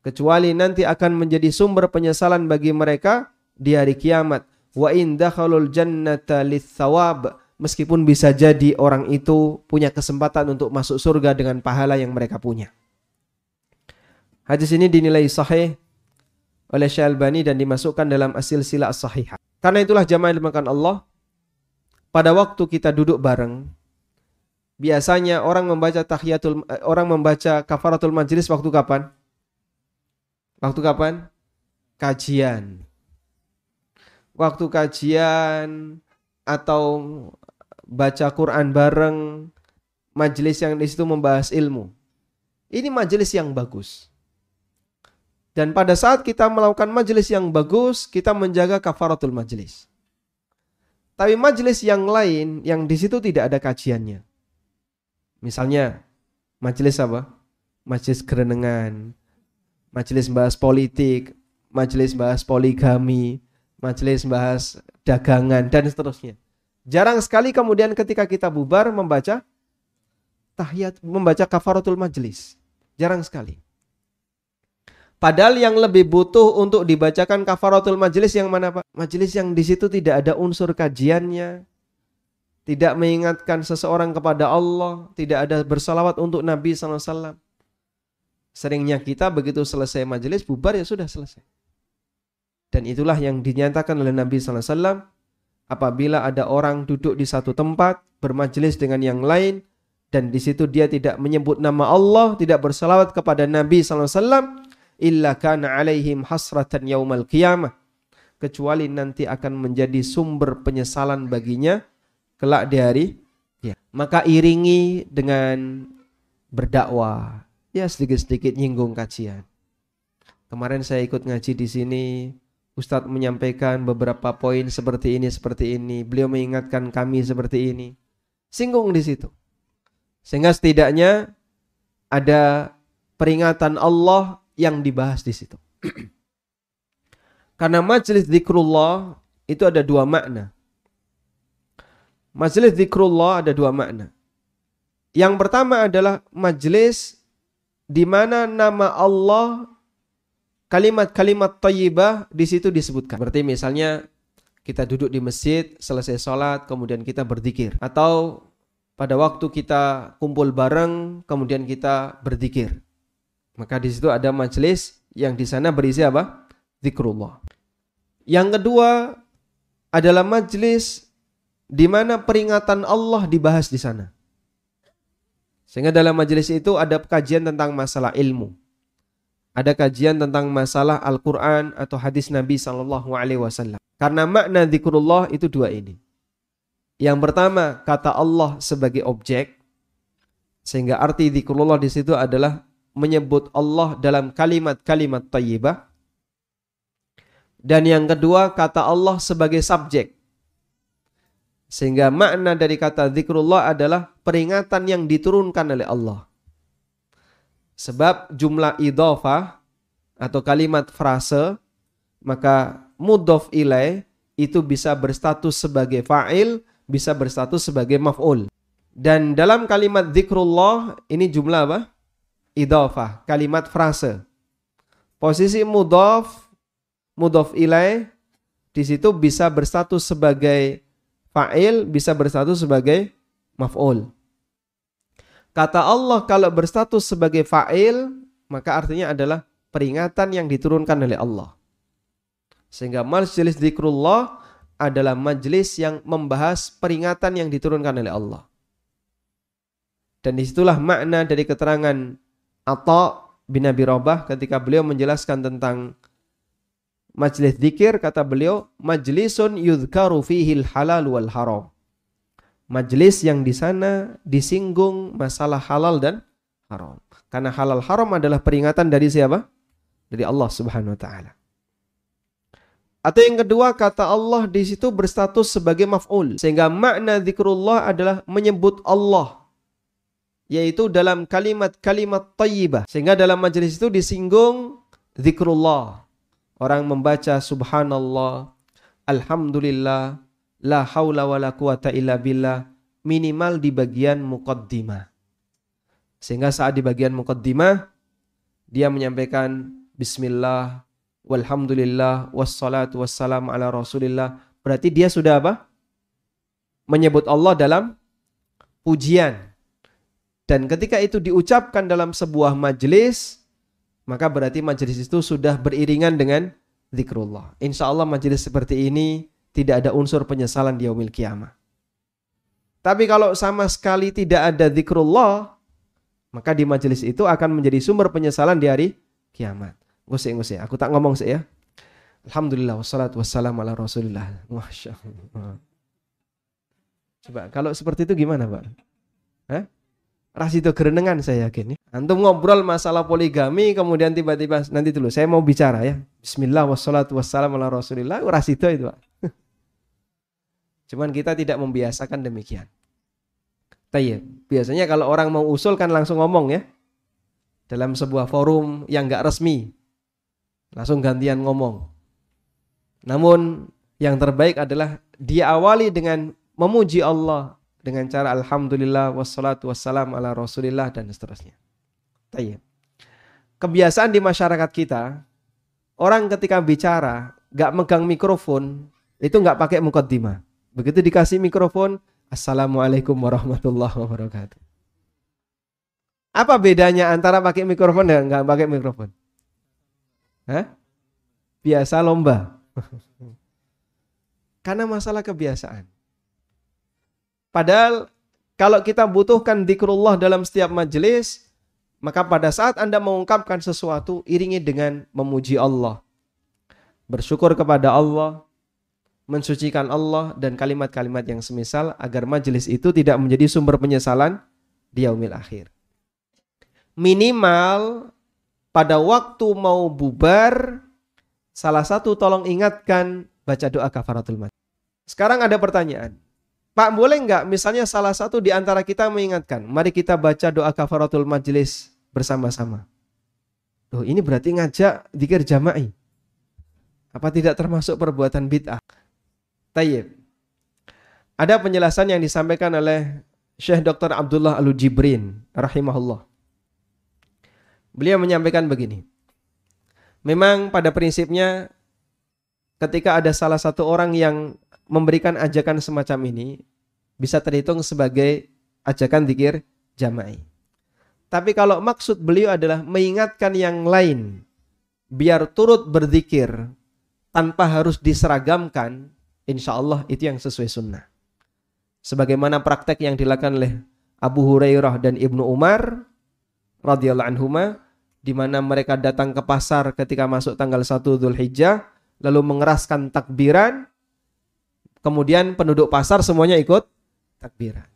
Kecuali nanti akan menjadi sumber penyesalan bagi mereka di hari kiamat wa in dakhalul jannata litsawab meskipun bisa jadi orang itu punya kesempatan untuk masuk surga dengan pahala yang mereka punya. Hadis ini dinilai sahih oleh Syalbani dan dimasukkan dalam asil sila as-sahihah. Karena itulah jamaah dimakan Allah pada waktu kita duduk bareng biasanya orang membaca tahiyatul eh, orang membaca kafaratul majlis waktu kapan? Waktu kapan? Kajian waktu kajian atau baca Quran bareng, majelis yang di situ membahas ilmu. Ini majelis yang bagus. Dan pada saat kita melakukan majelis yang bagus, kita menjaga kafaratul majelis. Tapi majelis yang lain yang di situ tidak ada kajiannya. Misalnya majelis apa? Majelis kerenengan, majelis bahas politik, majelis bahas poligami, majelis bahas dagangan dan seterusnya. Jarang sekali kemudian ketika kita bubar membaca tahiyat, membaca kafaratul majelis. Jarang sekali. Padahal yang lebih butuh untuk dibacakan kafaratul majelis yang mana Pak? Majelis yang di situ tidak ada unsur kajiannya, tidak mengingatkan seseorang kepada Allah, tidak ada bersalawat untuk Nabi SAW. Seringnya kita begitu selesai majelis bubar ya sudah selesai. Dan itulah yang dinyatakan oleh Nabi SAW apabila ada orang duduk di satu tempat bermajelis dengan yang lain dan di situ dia tidak menyebut nama Allah, tidak bersalawat kepada Nabi SAW, illa kana alaihim hasratan yaumal qiyamah. Kecuali nanti akan menjadi sumber penyesalan baginya kelak di hari ya. Maka iringi dengan berdakwah. Ya sedikit-sedikit nyinggung kajian. Kemarin saya ikut ngaji di sini, Ustadz menyampaikan beberapa poin seperti ini, seperti ini. Beliau mengingatkan kami seperti ini. Singgung di situ. Sehingga setidaknya ada peringatan Allah yang dibahas di situ. [CLEARS THROAT] Karena majelis zikrullah itu ada dua makna. Majelis zikrullah ada dua makna. Yang pertama adalah majelis di mana nama Allah kalimat-kalimat tayyibah di situ disebutkan. Berarti misalnya kita duduk di masjid, selesai sholat, kemudian kita berzikir. Atau pada waktu kita kumpul bareng, kemudian kita berzikir. Maka di situ ada majelis yang di sana berisi apa? Zikrullah. Yang kedua adalah majelis di mana peringatan Allah dibahas di sana. Sehingga dalam majelis itu ada kajian tentang masalah ilmu ada kajian tentang masalah Al-Quran atau hadis Nabi Sallallahu Alaihi Wasallam. Karena makna zikrullah itu dua ini. Yang pertama kata Allah sebagai objek, sehingga arti zikrullah di situ adalah menyebut Allah dalam kalimat-kalimat tayyibah. Dan yang kedua kata Allah sebagai subjek. Sehingga makna dari kata zikrullah adalah peringatan yang diturunkan oleh Allah. Sebab jumlah idhofah atau kalimat frase maka mudhof ilai itu bisa berstatus sebagai fa'il, bisa berstatus sebagai maf'ul. Dan dalam kalimat zikrullah ini jumlah apa? Idhafah, kalimat frase. Posisi mudhaf, mudhaf ilaih di situ bisa berstatus sebagai fa'il, bisa berstatus sebagai maf'ul. Kata Allah kalau berstatus sebagai fa'il, maka artinya adalah peringatan yang diturunkan oleh Allah. Sehingga majelis zikrullah adalah majelis yang membahas peringatan yang diturunkan oleh Allah. Dan di situlah makna dari keterangan Atta bin Abi Robah ketika beliau menjelaskan tentang majelis zikir kata beliau majlisun yudhkaru fihi halal wal haram. Majelis yang di sana disinggung masalah halal dan haram. Karena halal haram adalah peringatan dari siapa? Dari Allah Subhanahu wa taala. Atau yang kedua kata Allah di situ berstatus sebagai maf'ul sehingga makna zikrullah adalah menyebut Allah yaitu dalam kalimat-kalimat tayyibah sehingga dalam majelis itu disinggung zikrullah orang membaca subhanallah, alhamdulillah, la haula wala quwata illa billah minimal di bagian muqaddimah. Sehingga saat di bagian muqaddimah dia menyampaikan bismillah walhamdulillah wassalatu wassalam ala rasulillah. Berarti dia sudah apa? Menyebut Allah dalam pujian. Dan ketika itu diucapkan dalam sebuah majelis, maka berarti majelis itu sudah beriringan dengan zikrullah. Insya Allah majelis seperti ini tidak ada unsur penyesalan di yaumil kiamah. Tapi kalau sama sekali tidak ada zikrullah, maka di majelis itu akan menjadi sumber penyesalan di hari kiamat. Ngusik, ngusik. Aku tak ngomong sih ya. Alhamdulillah wassalatu wassalamu ala rasulillah. Masya Allah. Coba kalau seperti itu gimana Pak? Hah? Rasito gerenengan saya yakin ya. Antum ngobrol masalah poligami kemudian tiba-tiba nanti dulu saya mau bicara ya. Bismillah wassalatu wassalamu ala rasulillah. Rasito itu Pak. [LAUGHS] Cuman kita tidak membiasakan demikian. Tayyib. Biasanya kalau orang mau usul kan langsung ngomong ya. Dalam sebuah forum yang enggak resmi. Langsung gantian ngomong. Namun yang terbaik adalah diawali dengan memuji Allah, dengan cara alhamdulillah wassalatu wassalam ala rasulillah dan seterusnya. Kebiasaan di masyarakat kita, orang ketika bicara gak megang mikrofon, itu gak pakai mukaddimah. Begitu dikasih mikrofon, Assalamualaikum warahmatullahi wabarakatuh. Apa bedanya antara pakai mikrofon dan nggak pakai mikrofon? Hah? Biasa lomba. [LAUGHS] Karena masalah kebiasaan. Padahal kalau kita butuhkan dikrullah dalam setiap majelis, maka pada saat Anda mengungkapkan sesuatu, iringi dengan memuji Allah. Bersyukur kepada Allah, mensucikan Allah, dan kalimat-kalimat yang semisal agar majelis itu tidak menjadi sumber penyesalan di yaumil akhir. Minimal pada waktu mau bubar, salah satu tolong ingatkan baca doa kafaratul majlis. Sekarang ada pertanyaan. Pak boleh nggak misalnya salah satu di antara kita mengingatkan, mari kita baca doa kafaratul majlis bersama-sama. Loh ini berarti ngajak dikir jama'i. Apa tidak termasuk perbuatan bid'ah? Tayyib. Ada penjelasan yang disampaikan oleh Syekh Dr. Abdullah Al-Jibrin rahimahullah. Beliau menyampaikan begini. Memang pada prinsipnya ketika ada salah satu orang yang memberikan ajakan semacam ini bisa terhitung sebagai ajakan dikir jama'i. Tapi kalau maksud beliau adalah mengingatkan yang lain biar turut berzikir tanpa harus diseragamkan, insya Allah itu yang sesuai sunnah. Sebagaimana praktek yang dilakukan oleh Abu Hurairah dan Ibnu Umar radhiyallahu anhuma di mana mereka datang ke pasar ketika masuk tanggal 1 Dzulhijjah lalu mengeraskan takbiran Kemudian penduduk pasar semuanya ikut takbiran.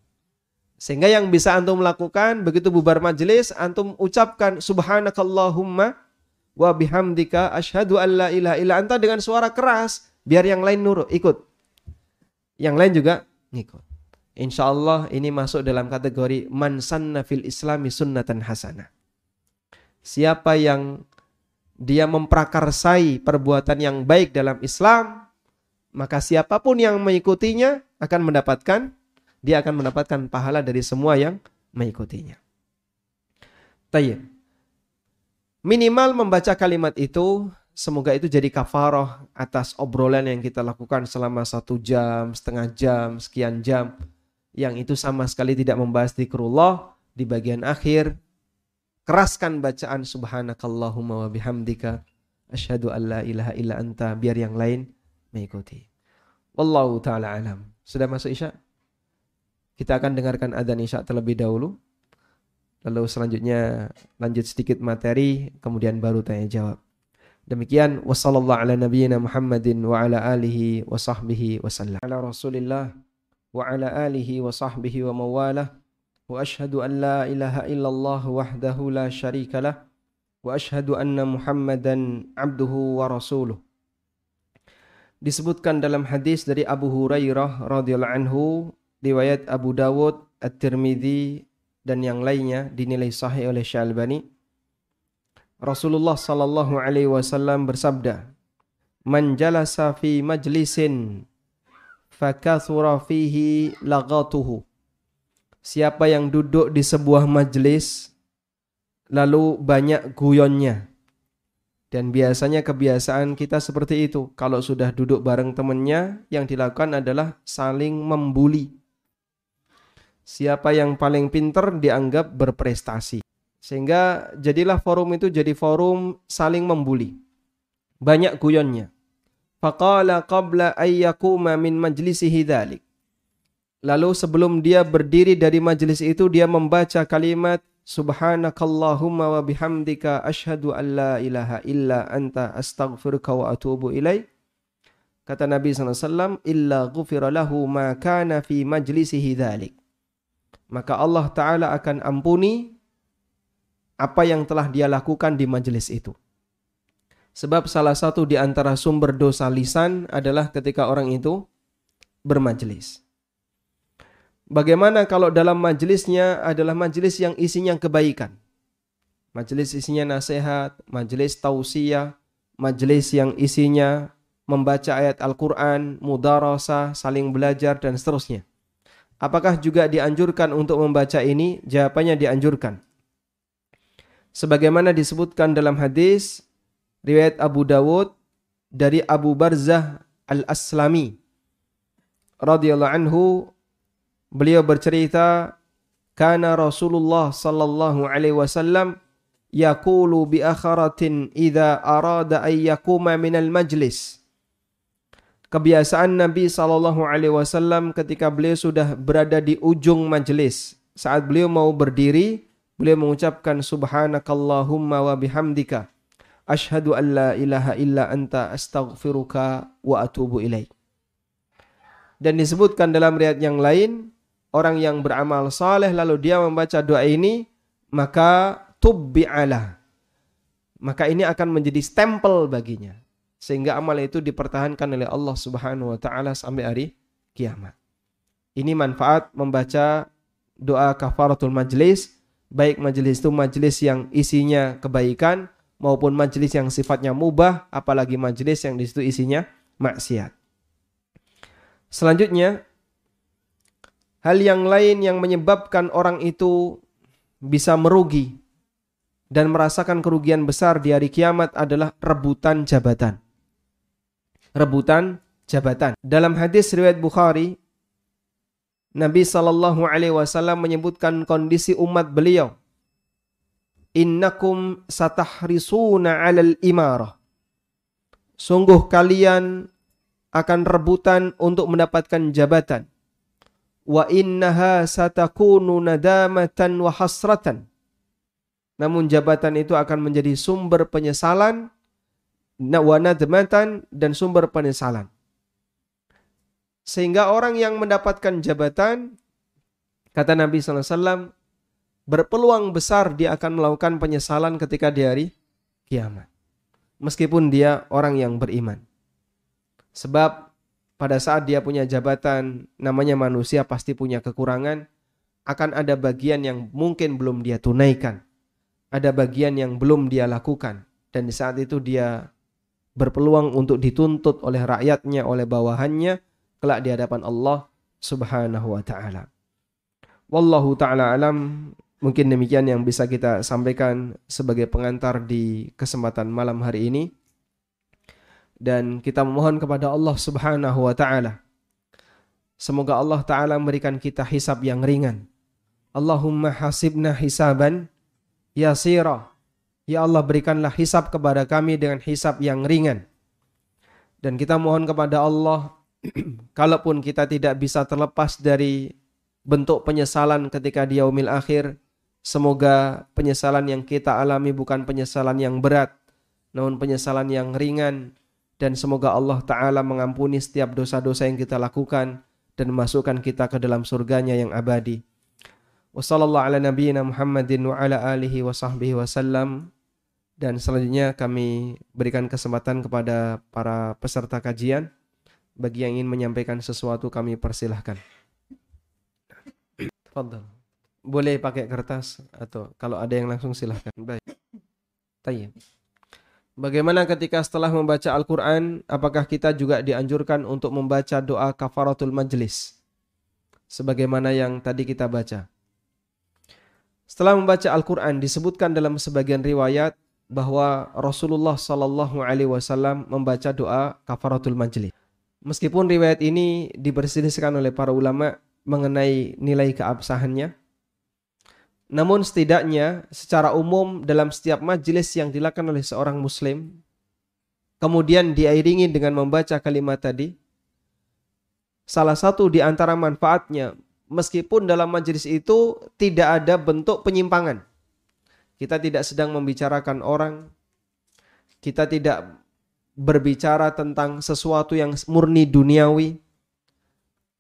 Sehingga yang bisa antum lakukan begitu bubar majelis antum ucapkan subhanakallahumma wa bihamdika asyhadu an la ilaha illa anta dengan suara keras biar yang lain nurut ikut. Yang lain juga ngikut. Insya Allah ini masuk dalam kategori man sanna fil islami sunnatan hasanah. Siapa yang dia memprakarsai perbuatan yang baik dalam Islam, maka siapa pun yang mengikutinya akan mendapatkan dia akan mendapatkan pahala dari semua yang mengikutinya. Tayyib. Minimal membaca kalimat itu semoga itu jadi kafaroh atas obrolan yang kita lakukan selama satu jam, setengah jam, sekian jam. Yang itu sama sekali tidak membahas zikrullah di bagian akhir. Keraskan bacaan subhanakallahumma wa bihamdika. Asyhadu an la ilaha illa anta. Biar yang lain mengikuti. Wallahu ta'ala alam. Sudah masuk isya? Kita akan dengarkan adzan isya terlebih dahulu. Lalu selanjutnya lanjut sedikit materi, kemudian baru tanya jawab. Demikian wasallallahu ala nabiyyina Muhammadin wa ala alihi wa sahbihi wasallam. Ala Rasulillah wa ala alihi wa sahbihi wa mawalah. Wa ashhadu an la ilaha illallah wahdahu la syarika lah. Wa ashhadu anna Muhammadan abduhu wa rasuluh. Disebutkan dalam hadis dari Abu Hurairah radhiyallahu anhu, riwayat Abu Dawud, At-Tirmidzi, dan yang lainnya dinilai sahih oleh Syalbani. Rasulullah sallallahu alaihi wasallam bersabda, "Man jalasa fi majlisin fakathura fihi lagatuhu." Siapa yang duduk di sebuah majlis lalu banyak guyonnya. Dan biasanya kebiasaan kita seperti itu. Kalau sudah duduk bareng temannya, yang dilakukan adalah saling membuli siapa yang paling pinter dianggap berprestasi. Sehingga jadilah forum itu jadi forum saling membuli. Banyak guyonnya. Faqala qabla ayyakuma min majlisihi dhalik. Lalu sebelum dia berdiri dari majlis itu dia membaca kalimat Subhanakallahumma wa bihamdika ashhadu an la ilaha illa anta astaghfiruka wa atubu ilaik. Kata Nabi SAW, illa ghufira lahu ma kana fi majlisihi dhalik maka Allah Ta'ala akan ampuni apa yang telah dia lakukan di majelis itu. Sebab salah satu di antara sumber dosa lisan adalah ketika orang itu bermajelis. Bagaimana kalau dalam majelisnya adalah majelis yang isinya kebaikan? Majelis isinya nasihat, majelis tausiah, majelis yang isinya membaca ayat Al-Quran, mudarasah, saling belajar, dan seterusnya. Apakah juga dianjurkan untuk membaca ini? Jawabannya dianjurkan. Sebagaimana disebutkan dalam hadis riwayat Abu Dawud dari Abu Barzah Al-Aslami radhiyallahu anhu beliau bercerita kana Rasulullah sallallahu alaihi wasallam yaqulu bi akharatin idza arada ay yakuma minal majlis kebiasaan Nabi Shallallahu Alaihi Wasallam ketika beliau sudah berada di ujung majelis saat beliau mau berdiri beliau mengucapkan subhanakallahumma wa bihamdika. Asyhadu an la ilaha illa anta astaghfiruka wa atubu ilaik. Dan disebutkan dalam riwayat yang lain orang yang beramal saleh lalu dia membaca doa ini maka tubbi'alah. Maka ini akan menjadi stempel baginya sehingga amal itu dipertahankan oleh Allah Subhanahu wa taala sampai hari kiamat. Ini manfaat membaca doa kafaratul majlis, baik majlis itu majlis yang isinya kebaikan maupun majlis yang sifatnya mubah, apalagi majlis yang di situ isinya maksiat. Selanjutnya, hal yang lain yang menyebabkan orang itu bisa merugi dan merasakan kerugian besar di hari kiamat adalah rebutan jabatan rebutan jabatan. Dalam hadis riwayat Bukhari, Nabi Shallallahu Alaihi Wasallam menyebutkan kondisi umat beliau. Innakum satahrisuna alal imarah. Sungguh kalian akan rebutan untuk mendapatkan jabatan. Wa innaha satakunu nadamatan wa hasratan. Namun jabatan itu akan menjadi sumber penyesalan wa nadmatan dan sumber penyesalan. Sehingga orang yang mendapatkan jabatan, kata Nabi SAW, berpeluang besar dia akan melakukan penyesalan ketika di hari kiamat. Meskipun dia orang yang beriman. Sebab pada saat dia punya jabatan, namanya manusia pasti punya kekurangan, akan ada bagian yang mungkin belum dia tunaikan. Ada bagian yang belum dia lakukan. Dan di saat itu dia berpeluang untuk dituntut oleh rakyatnya, oleh bawahannya kelak di hadapan Allah Subhanahu wa taala. Wallahu taala alam. Mungkin demikian yang bisa kita sampaikan sebagai pengantar di kesempatan malam hari ini. Dan kita memohon kepada Allah Subhanahu wa taala Semoga Allah taala memberikan kita hisab yang ringan. Allahumma hasibna hisaban yasira. Ya Allah berikanlah hisab kepada kami dengan hisab yang ringan. Dan kita mohon kepada Allah [CLEARS THROAT] kalaupun kita tidak bisa terlepas dari bentuk penyesalan ketika di yaumil akhir, semoga penyesalan yang kita alami bukan penyesalan yang berat, namun penyesalan yang ringan dan semoga Allah taala mengampuni setiap dosa-dosa yang kita lakukan dan memasukkan kita ke dalam surganya yang abadi. Wassalamualaikum Muhammadin wa ala alihi wa sahbihi wasallam. Dan selanjutnya kami berikan kesempatan kepada para peserta kajian. Bagi yang ingin menyampaikan sesuatu kami persilahkan. Fadal. Boleh pakai kertas atau kalau ada yang langsung silahkan. Baik. Tayyib. Bagaimana ketika setelah membaca Al-Quran, apakah kita juga dianjurkan untuk membaca doa kafaratul majlis? Sebagaimana yang tadi kita baca. Setelah membaca Al-Quran, disebutkan dalam sebagian riwayat, bahwa Rasulullah Shallallahu Alaihi Wasallam membaca doa kafaratul majlis. Meskipun riwayat ini diperselisihkan oleh para ulama mengenai nilai keabsahannya, namun setidaknya secara umum dalam setiap majelis yang dilakukan oleh seorang muslim, kemudian diiringi dengan membaca kalimat tadi, salah satu di antara manfaatnya, meskipun dalam majelis itu tidak ada bentuk penyimpangan, kita tidak sedang membicarakan orang. Kita tidak berbicara tentang sesuatu yang murni duniawi.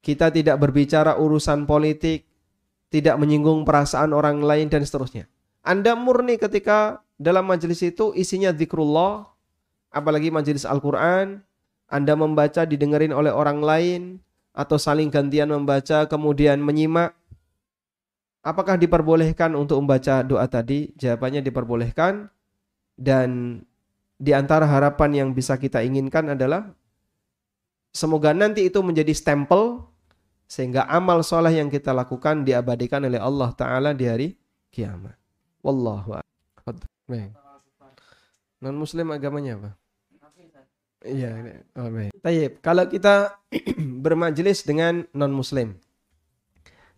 Kita tidak berbicara urusan politik, tidak menyinggung perasaan orang lain dan seterusnya. Anda murni ketika dalam majelis itu isinya zikrullah, apalagi majelis Al-Quran, Anda membaca didengerin oleh orang lain, atau saling gantian membaca kemudian menyimak, Apakah diperbolehkan untuk membaca doa tadi? Jawabannya diperbolehkan dan di antara harapan yang bisa kita inginkan adalah semoga nanti itu menjadi stempel sehingga amal soleh yang kita lakukan diabadikan oleh Allah Ta'ala di hari kiamat. Wallahu Non muslim agamanya apa? Iya, oh, baik. Kalau kita [CLEARS THROAT] bermajelis dengan non muslim,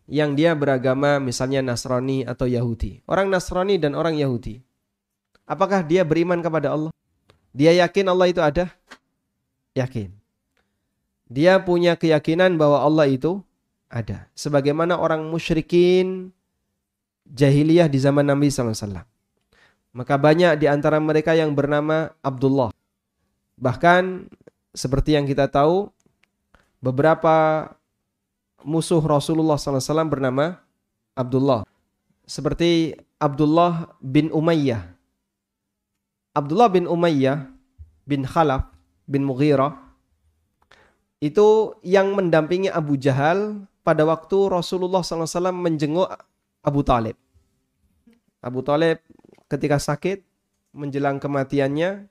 yang dia beragama misalnya Nasrani atau Yahudi. Orang Nasrani dan orang Yahudi. Apakah dia beriman kepada Allah? Dia yakin Allah itu ada? Yakin. Dia punya keyakinan bahwa Allah itu ada. Sebagaimana orang musyrikin jahiliyah di zaman Nabi SAW. Maka banyak di antara mereka yang bernama Abdullah. Bahkan seperti yang kita tahu, beberapa musuh Rasulullah SAW bernama Abdullah. Seperti Abdullah bin Umayyah. Abdullah bin Umayyah bin Khalaf bin Mughirah itu yang mendampingi Abu Jahal pada waktu Rasulullah SAW menjenguk Abu Talib. Abu Talib ketika sakit menjelang kematiannya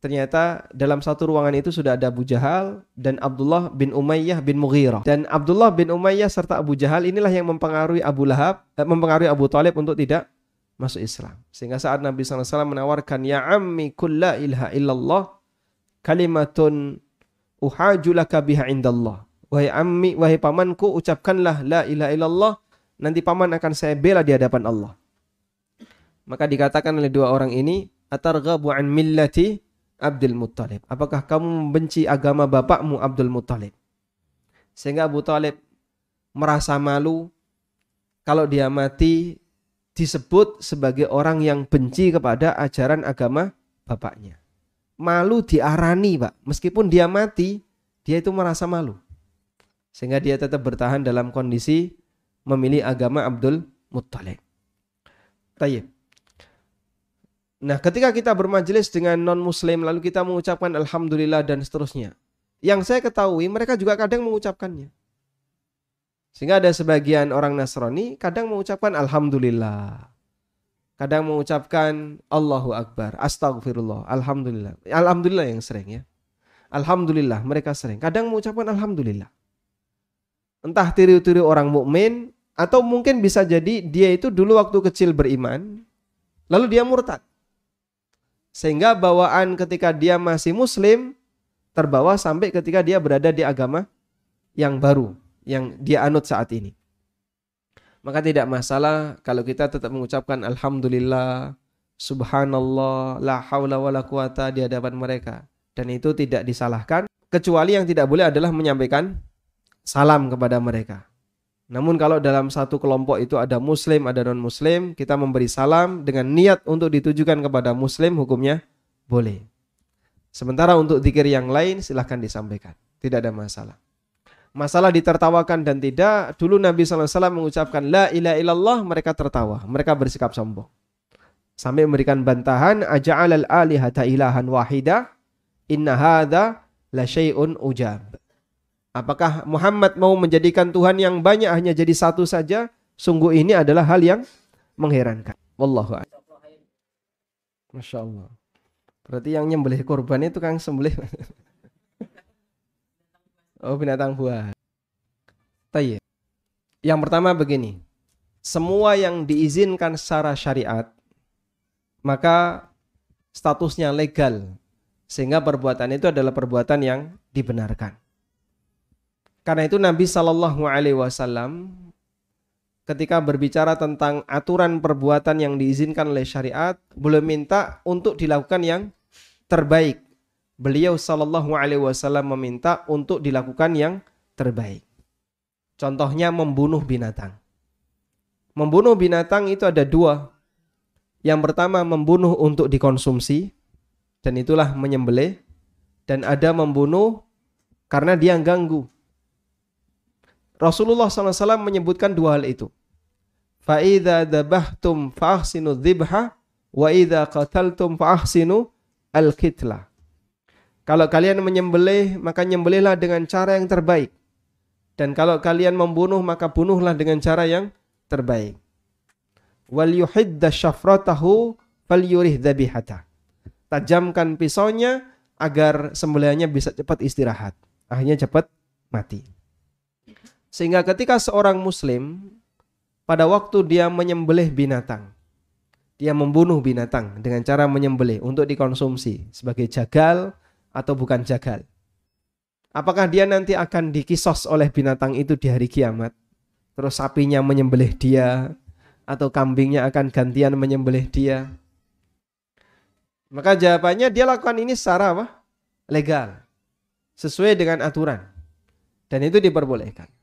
ternyata dalam satu ruangan itu sudah ada Abu Jahal dan Abdullah bin Umayyah bin Mughirah. Dan Abdullah bin Umayyah serta Abu Jahal inilah yang mempengaruhi Abu Lahab, eh, mempengaruhi Abu Talib untuk tidak masuk Islam. Sehingga saat Nabi SAW menawarkan, Ya ammi kulla ilaha illallah kalimatun uhajulaka biha indallah. Wahai ammi, wahai pamanku, ucapkanlah la ilaha illallah, nanti paman akan saya bela di hadapan Allah. Maka dikatakan oleh dua orang ini, Atarghabu an millati Abdul Muttalib. Apakah kamu membenci agama bapakmu Abdul Muttalib? Sehingga Abu Talib merasa malu kalau dia mati disebut sebagai orang yang benci kepada ajaran agama bapaknya. Malu diarani, Pak. Meskipun dia mati, dia itu merasa malu. Sehingga dia tetap bertahan dalam kondisi memilih agama Abdul Muttalib. Tayyib. Nah, ketika kita bermajelis dengan non-muslim lalu kita mengucapkan alhamdulillah dan seterusnya. Yang saya ketahui mereka juga kadang mengucapkannya. Sehingga ada sebagian orang Nasrani kadang mengucapkan alhamdulillah. kadang mengucapkan Allahu Akbar, Astagfirullah, Alhamdulillah. Alhamdulillah yang sering ya. Alhamdulillah mereka sering. Kadang mengucapkan Alhamdulillah. Entah tiru-tiru orang mukmin atau mungkin bisa jadi dia itu dulu waktu kecil beriman, lalu dia murtad. Sehingga bawaan ketika dia masih muslim terbawa sampai ketika dia berada di agama yang baru, yang dia anut saat ini. Maka tidak masalah kalau kita tetap mengucapkan Alhamdulillah, Subhanallah, La haula wa la quwata di hadapan mereka. Dan itu tidak disalahkan, kecuali yang tidak boleh adalah menyampaikan salam kepada mereka. Namun kalau dalam satu kelompok itu ada muslim, ada non-muslim, kita memberi salam dengan niat untuk ditujukan kepada muslim, hukumnya boleh. Sementara untuk zikir yang lain silahkan disampaikan. Tidak ada masalah. Masalah ditertawakan dan tidak, dulu Nabi SAW mengucapkan La ilaha illallah, mereka tertawa. Mereka bersikap sombong. Sampai memberikan bantahan, Aja'al al-alihata ilahan wahida, inna hadha la ujab. Apakah Muhammad mau menjadikan Tuhan yang banyak hanya jadi satu saja? Sungguh ini adalah hal yang mengherankan. Wallahu a'lam. Masya Allah. Berarti yang nyembelih korban itu kan sembelih. [LAUGHS] oh binatang buah. Tayyip. Yang pertama begini. Semua yang diizinkan secara syariat maka statusnya legal sehingga perbuatan itu adalah perbuatan yang dibenarkan. Karena itu Nabi Shallallahu Alaihi Wasallam ketika berbicara tentang aturan perbuatan yang diizinkan oleh syariat, belum minta untuk dilakukan yang terbaik. Beliau Shallallahu Alaihi Wasallam meminta untuk dilakukan yang terbaik. Contohnya membunuh binatang. Membunuh binatang itu ada dua. Yang pertama membunuh untuk dikonsumsi dan itulah menyembelih dan ada membunuh karena dia ganggu Rasulullah SAW menyebutkan dua hal itu. Fa'idha dabahtum fa'ahsinu dhibha wa idha qataltum fa'ahsinu al-kitlah. Kalau kalian menyembelih, maka nyembelihlah dengan cara yang terbaik. Dan kalau kalian membunuh, maka bunuhlah dengan cara yang terbaik. Wal yuhidda syafratahu fal yurih dhabihata. Tajamkan pisaunya agar sembelihannya bisa cepat istirahat. Akhirnya cepat mati. Sehingga ketika seorang muslim pada waktu dia menyembelih binatang, dia membunuh binatang dengan cara menyembelih untuk dikonsumsi sebagai jagal atau bukan jagal. Apakah dia nanti akan dikisos oleh binatang itu di hari kiamat? Terus sapinya menyembelih dia atau kambingnya akan gantian menyembelih dia? Maka jawabannya dia lakukan ini secara apa? Legal. Sesuai dengan aturan. Dan itu diperbolehkan.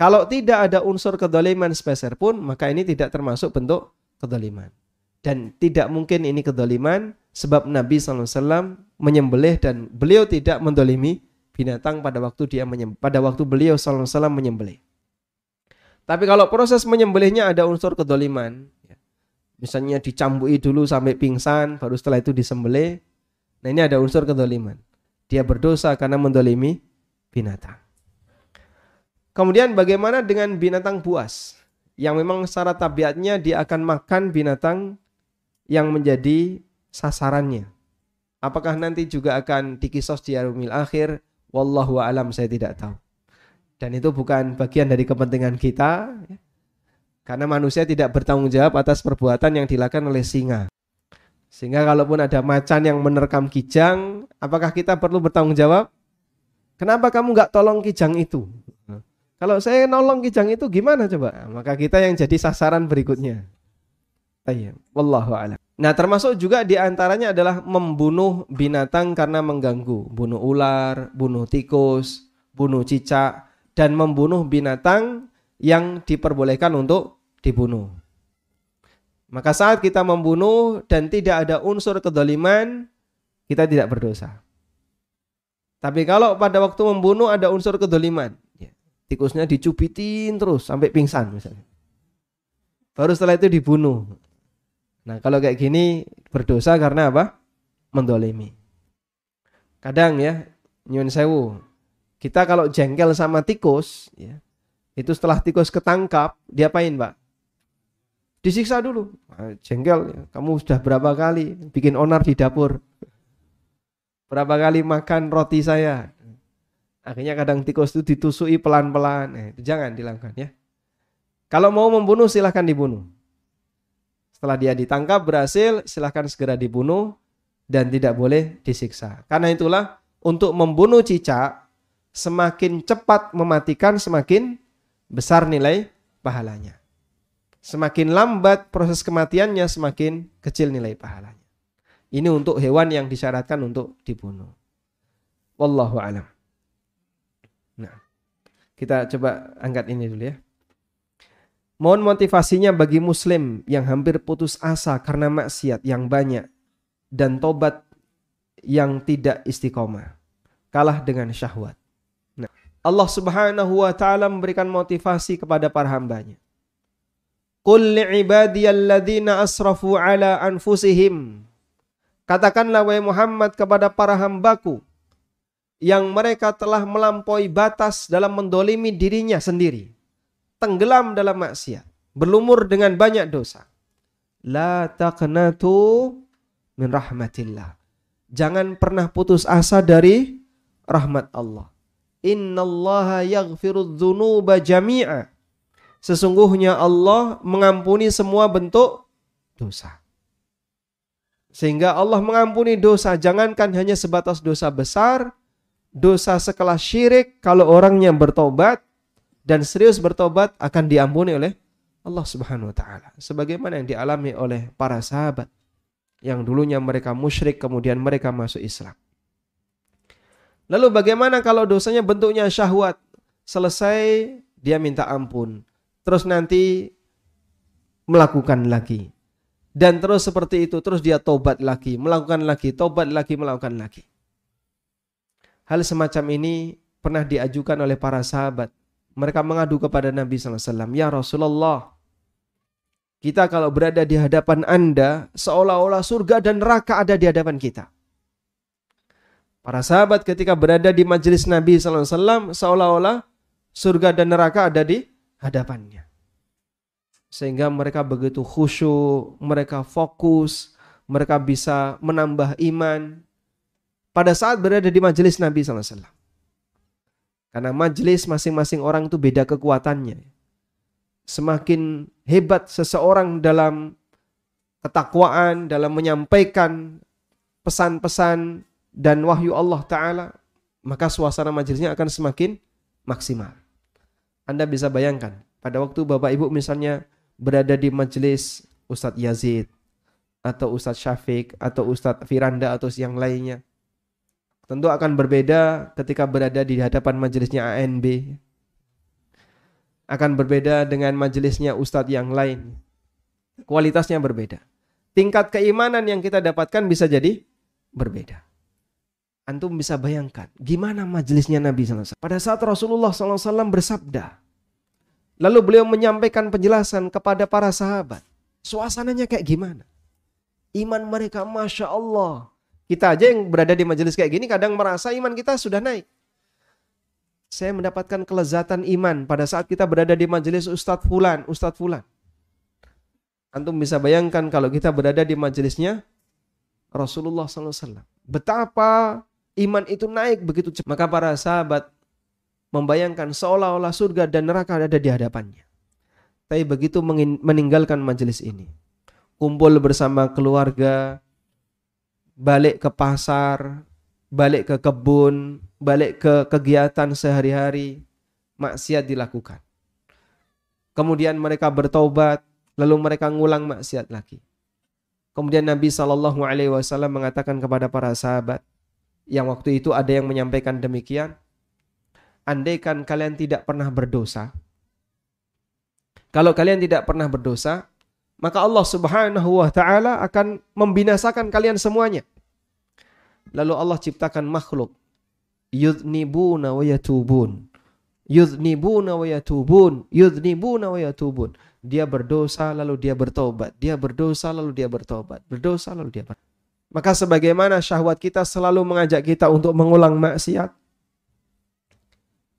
Kalau tidak ada unsur kedoliman speser pun, maka ini tidak termasuk bentuk kedoliman. Dan tidak mungkin ini kedoliman sebab Nabi SAW menyembelih dan beliau tidak mendolimi binatang pada waktu dia pada waktu beliau SAW menyembelih. Tapi kalau proses menyembelihnya ada unsur kedoliman, ya, misalnya dicambui dulu sampai pingsan, baru setelah itu disembelih, nah ini ada unsur kedoliman. Dia berdosa karena mendolimi binatang. Kemudian bagaimana dengan binatang buas? Yang memang secara tabiatnya dia akan makan binatang yang menjadi sasarannya. Apakah nanti juga akan dikisos di arumil akhir? Wallahu alam saya tidak tahu. Dan itu bukan bagian dari kepentingan kita. Ya. Karena manusia tidak bertanggung jawab atas perbuatan yang dilakukan oleh singa. Sehingga kalaupun ada macan yang menerkam kijang, apakah kita perlu bertanggung jawab? Kenapa kamu nggak tolong kijang itu? Kalau saya nolong kijang itu gimana coba? Maka kita yang jadi sasaran berikutnya. Ayo, wallahu a'lam. Nah, termasuk juga di antaranya adalah membunuh binatang karena mengganggu, bunuh ular, bunuh tikus, bunuh cicak, dan membunuh binatang yang diperbolehkan untuk dibunuh. Maka saat kita membunuh dan tidak ada unsur kedoliman, kita tidak berdosa. Tapi kalau pada waktu membunuh ada unsur kedoliman, tikusnya dicubitin terus sampai pingsan misalnya. Baru setelah itu dibunuh. Nah kalau kayak gini berdosa karena apa? Mendolimi. Kadang ya, nyun sewu. Kita kalau jengkel sama tikus, ya, itu setelah tikus ketangkap, diapain pak? Disiksa dulu. Nah, jengkel, ya. kamu sudah berapa kali bikin onar di dapur? Berapa kali makan roti saya? Akhirnya kadang tikus itu ditusui pelan-pelan. Eh, itu jangan dilakukan ya. Kalau mau membunuh silahkan dibunuh. Setelah dia ditangkap berhasil silahkan segera dibunuh dan tidak boleh disiksa. Karena itulah untuk membunuh cicak semakin cepat mematikan semakin besar nilai pahalanya. Semakin lambat proses kematiannya, semakin kecil nilai pahalanya. Ini untuk hewan yang disyaratkan untuk dibunuh. Wallahu alam. Kita coba angkat ini dulu ya. Mohon motivasinya bagi muslim yang hampir putus asa karena maksiat yang banyak dan tobat yang tidak istiqomah. Kalah dengan syahwat. Nah, Allah Subhanahu wa taala memberikan motivasi kepada para hambanya. Qul li'ibadiyalladzina asrafu ala anfusihim. Katakanlah wahai Muhammad kepada para hambaku yang mereka telah melampaui batas dalam mendolimi dirinya sendiri. Tenggelam dalam maksiat. Berlumur dengan banyak dosa. La taqnatu min rahmatillah. Jangan pernah putus asa dari rahmat Allah. Innallaha yaghfiru dzunuba jami'a Sesungguhnya Allah mengampuni semua bentuk dosa. Sehingga Allah mengampuni dosa, jangankan hanya sebatas dosa besar, dosa sekelas syirik kalau orangnya bertobat dan serius bertobat akan diampuni oleh Allah Subhanahu wa taala. Sebagaimana yang dialami oleh para sahabat yang dulunya mereka musyrik kemudian mereka masuk Islam. Lalu bagaimana kalau dosanya bentuknya syahwat? Selesai dia minta ampun terus nanti melakukan lagi. Dan terus seperti itu, terus dia tobat lagi, melakukan lagi, tobat lagi, melakukan lagi. Hal semacam ini pernah diajukan oleh para sahabat. Mereka mengadu kepada Nabi SAW, Ya Rasulullah, kita kalau berada di hadapan Anda, seolah-olah surga dan neraka ada di hadapan kita. Para sahabat ketika berada di majelis Nabi SAW, seolah-olah surga dan neraka ada di hadapannya. Sehingga mereka begitu khusyuk, mereka fokus, mereka bisa menambah iman pada saat berada di majelis Nabi SAW. Karena majelis masing-masing orang itu beda kekuatannya. Semakin hebat seseorang dalam ketakwaan, dalam menyampaikan pesan-pesan dan wahyu Allah Ta'ala, maka suasana majelisnya akan semakin maksimal. Anda bisa bayangkan, pada waktu Bapak Ibu misalnya berada di majelis Ustadz Yazid, atau Ustadz Syafiq, atau Ustadz Firanda, atau yang lainnya. Tentu akan berbeda ketika berada di hadapan majelisnya ANB. Akan berbeda dengan majelisnya Ustadz yang lain. Kualitasnya berbeda. Tingkat keimanan yang kita dapatkan bisa jadi berbeda. Antum bisa bayangkan gimana majelisnya Nabi SAW. Pada saat Rasulullah SAW bersabda, lalu beliau menyampaikan penjelasan kepada para sahabat. Suasananya kayak gimana? Iman mereka Masya Allah. Kita aja yang berada di majelis kayak gini kadang merasa iman kita sudah naik. Saya mendapatkan kelezatan iman pada saat kita berada di majelis Ustadz Fulan, Ustadz Fulan. Antum bisa bayangkan kalau kita berada di majelisnya Rasulullah SAW. Betapa iman itu naik begitu cepat. Maka para sahabat membayangkan seolah-olah surga dan neraka ada di hadapannya. Tapi begitu meninggalkan majelis ini, kumpul bersama keluarga, balik ke pasar, balik ke kebun, balik ke kegiatan sehari-hari, maksiat dilakukan. Kemudian mereka bertobat, lalu mereka ngulang maksiat lagi. Kemudian Nabi Shallallahu Alaihi Wasallam mengatakan kepada para sahabat, yang waktu itu ada yang menyampaikan demikian. Andaikan kalian tidak pernah berdosa, kalau kalian tidak pernah berdosa, maka Allah Subhanahu wa taala akan membinasakan kalian semuanya. Lalu Allah ciptakan makhluk yudnibuna wa yatubun. Yudnibuna wa yatubun, yudnibuna wa yatubun. Dia berdosa lalu dia bertobat, dia berdosa lalu dia bertobat, berdosa lalu dia bertobat. Maka sebagaimana syahwat kita selalu mengajak kita untuk mengulang maksiat,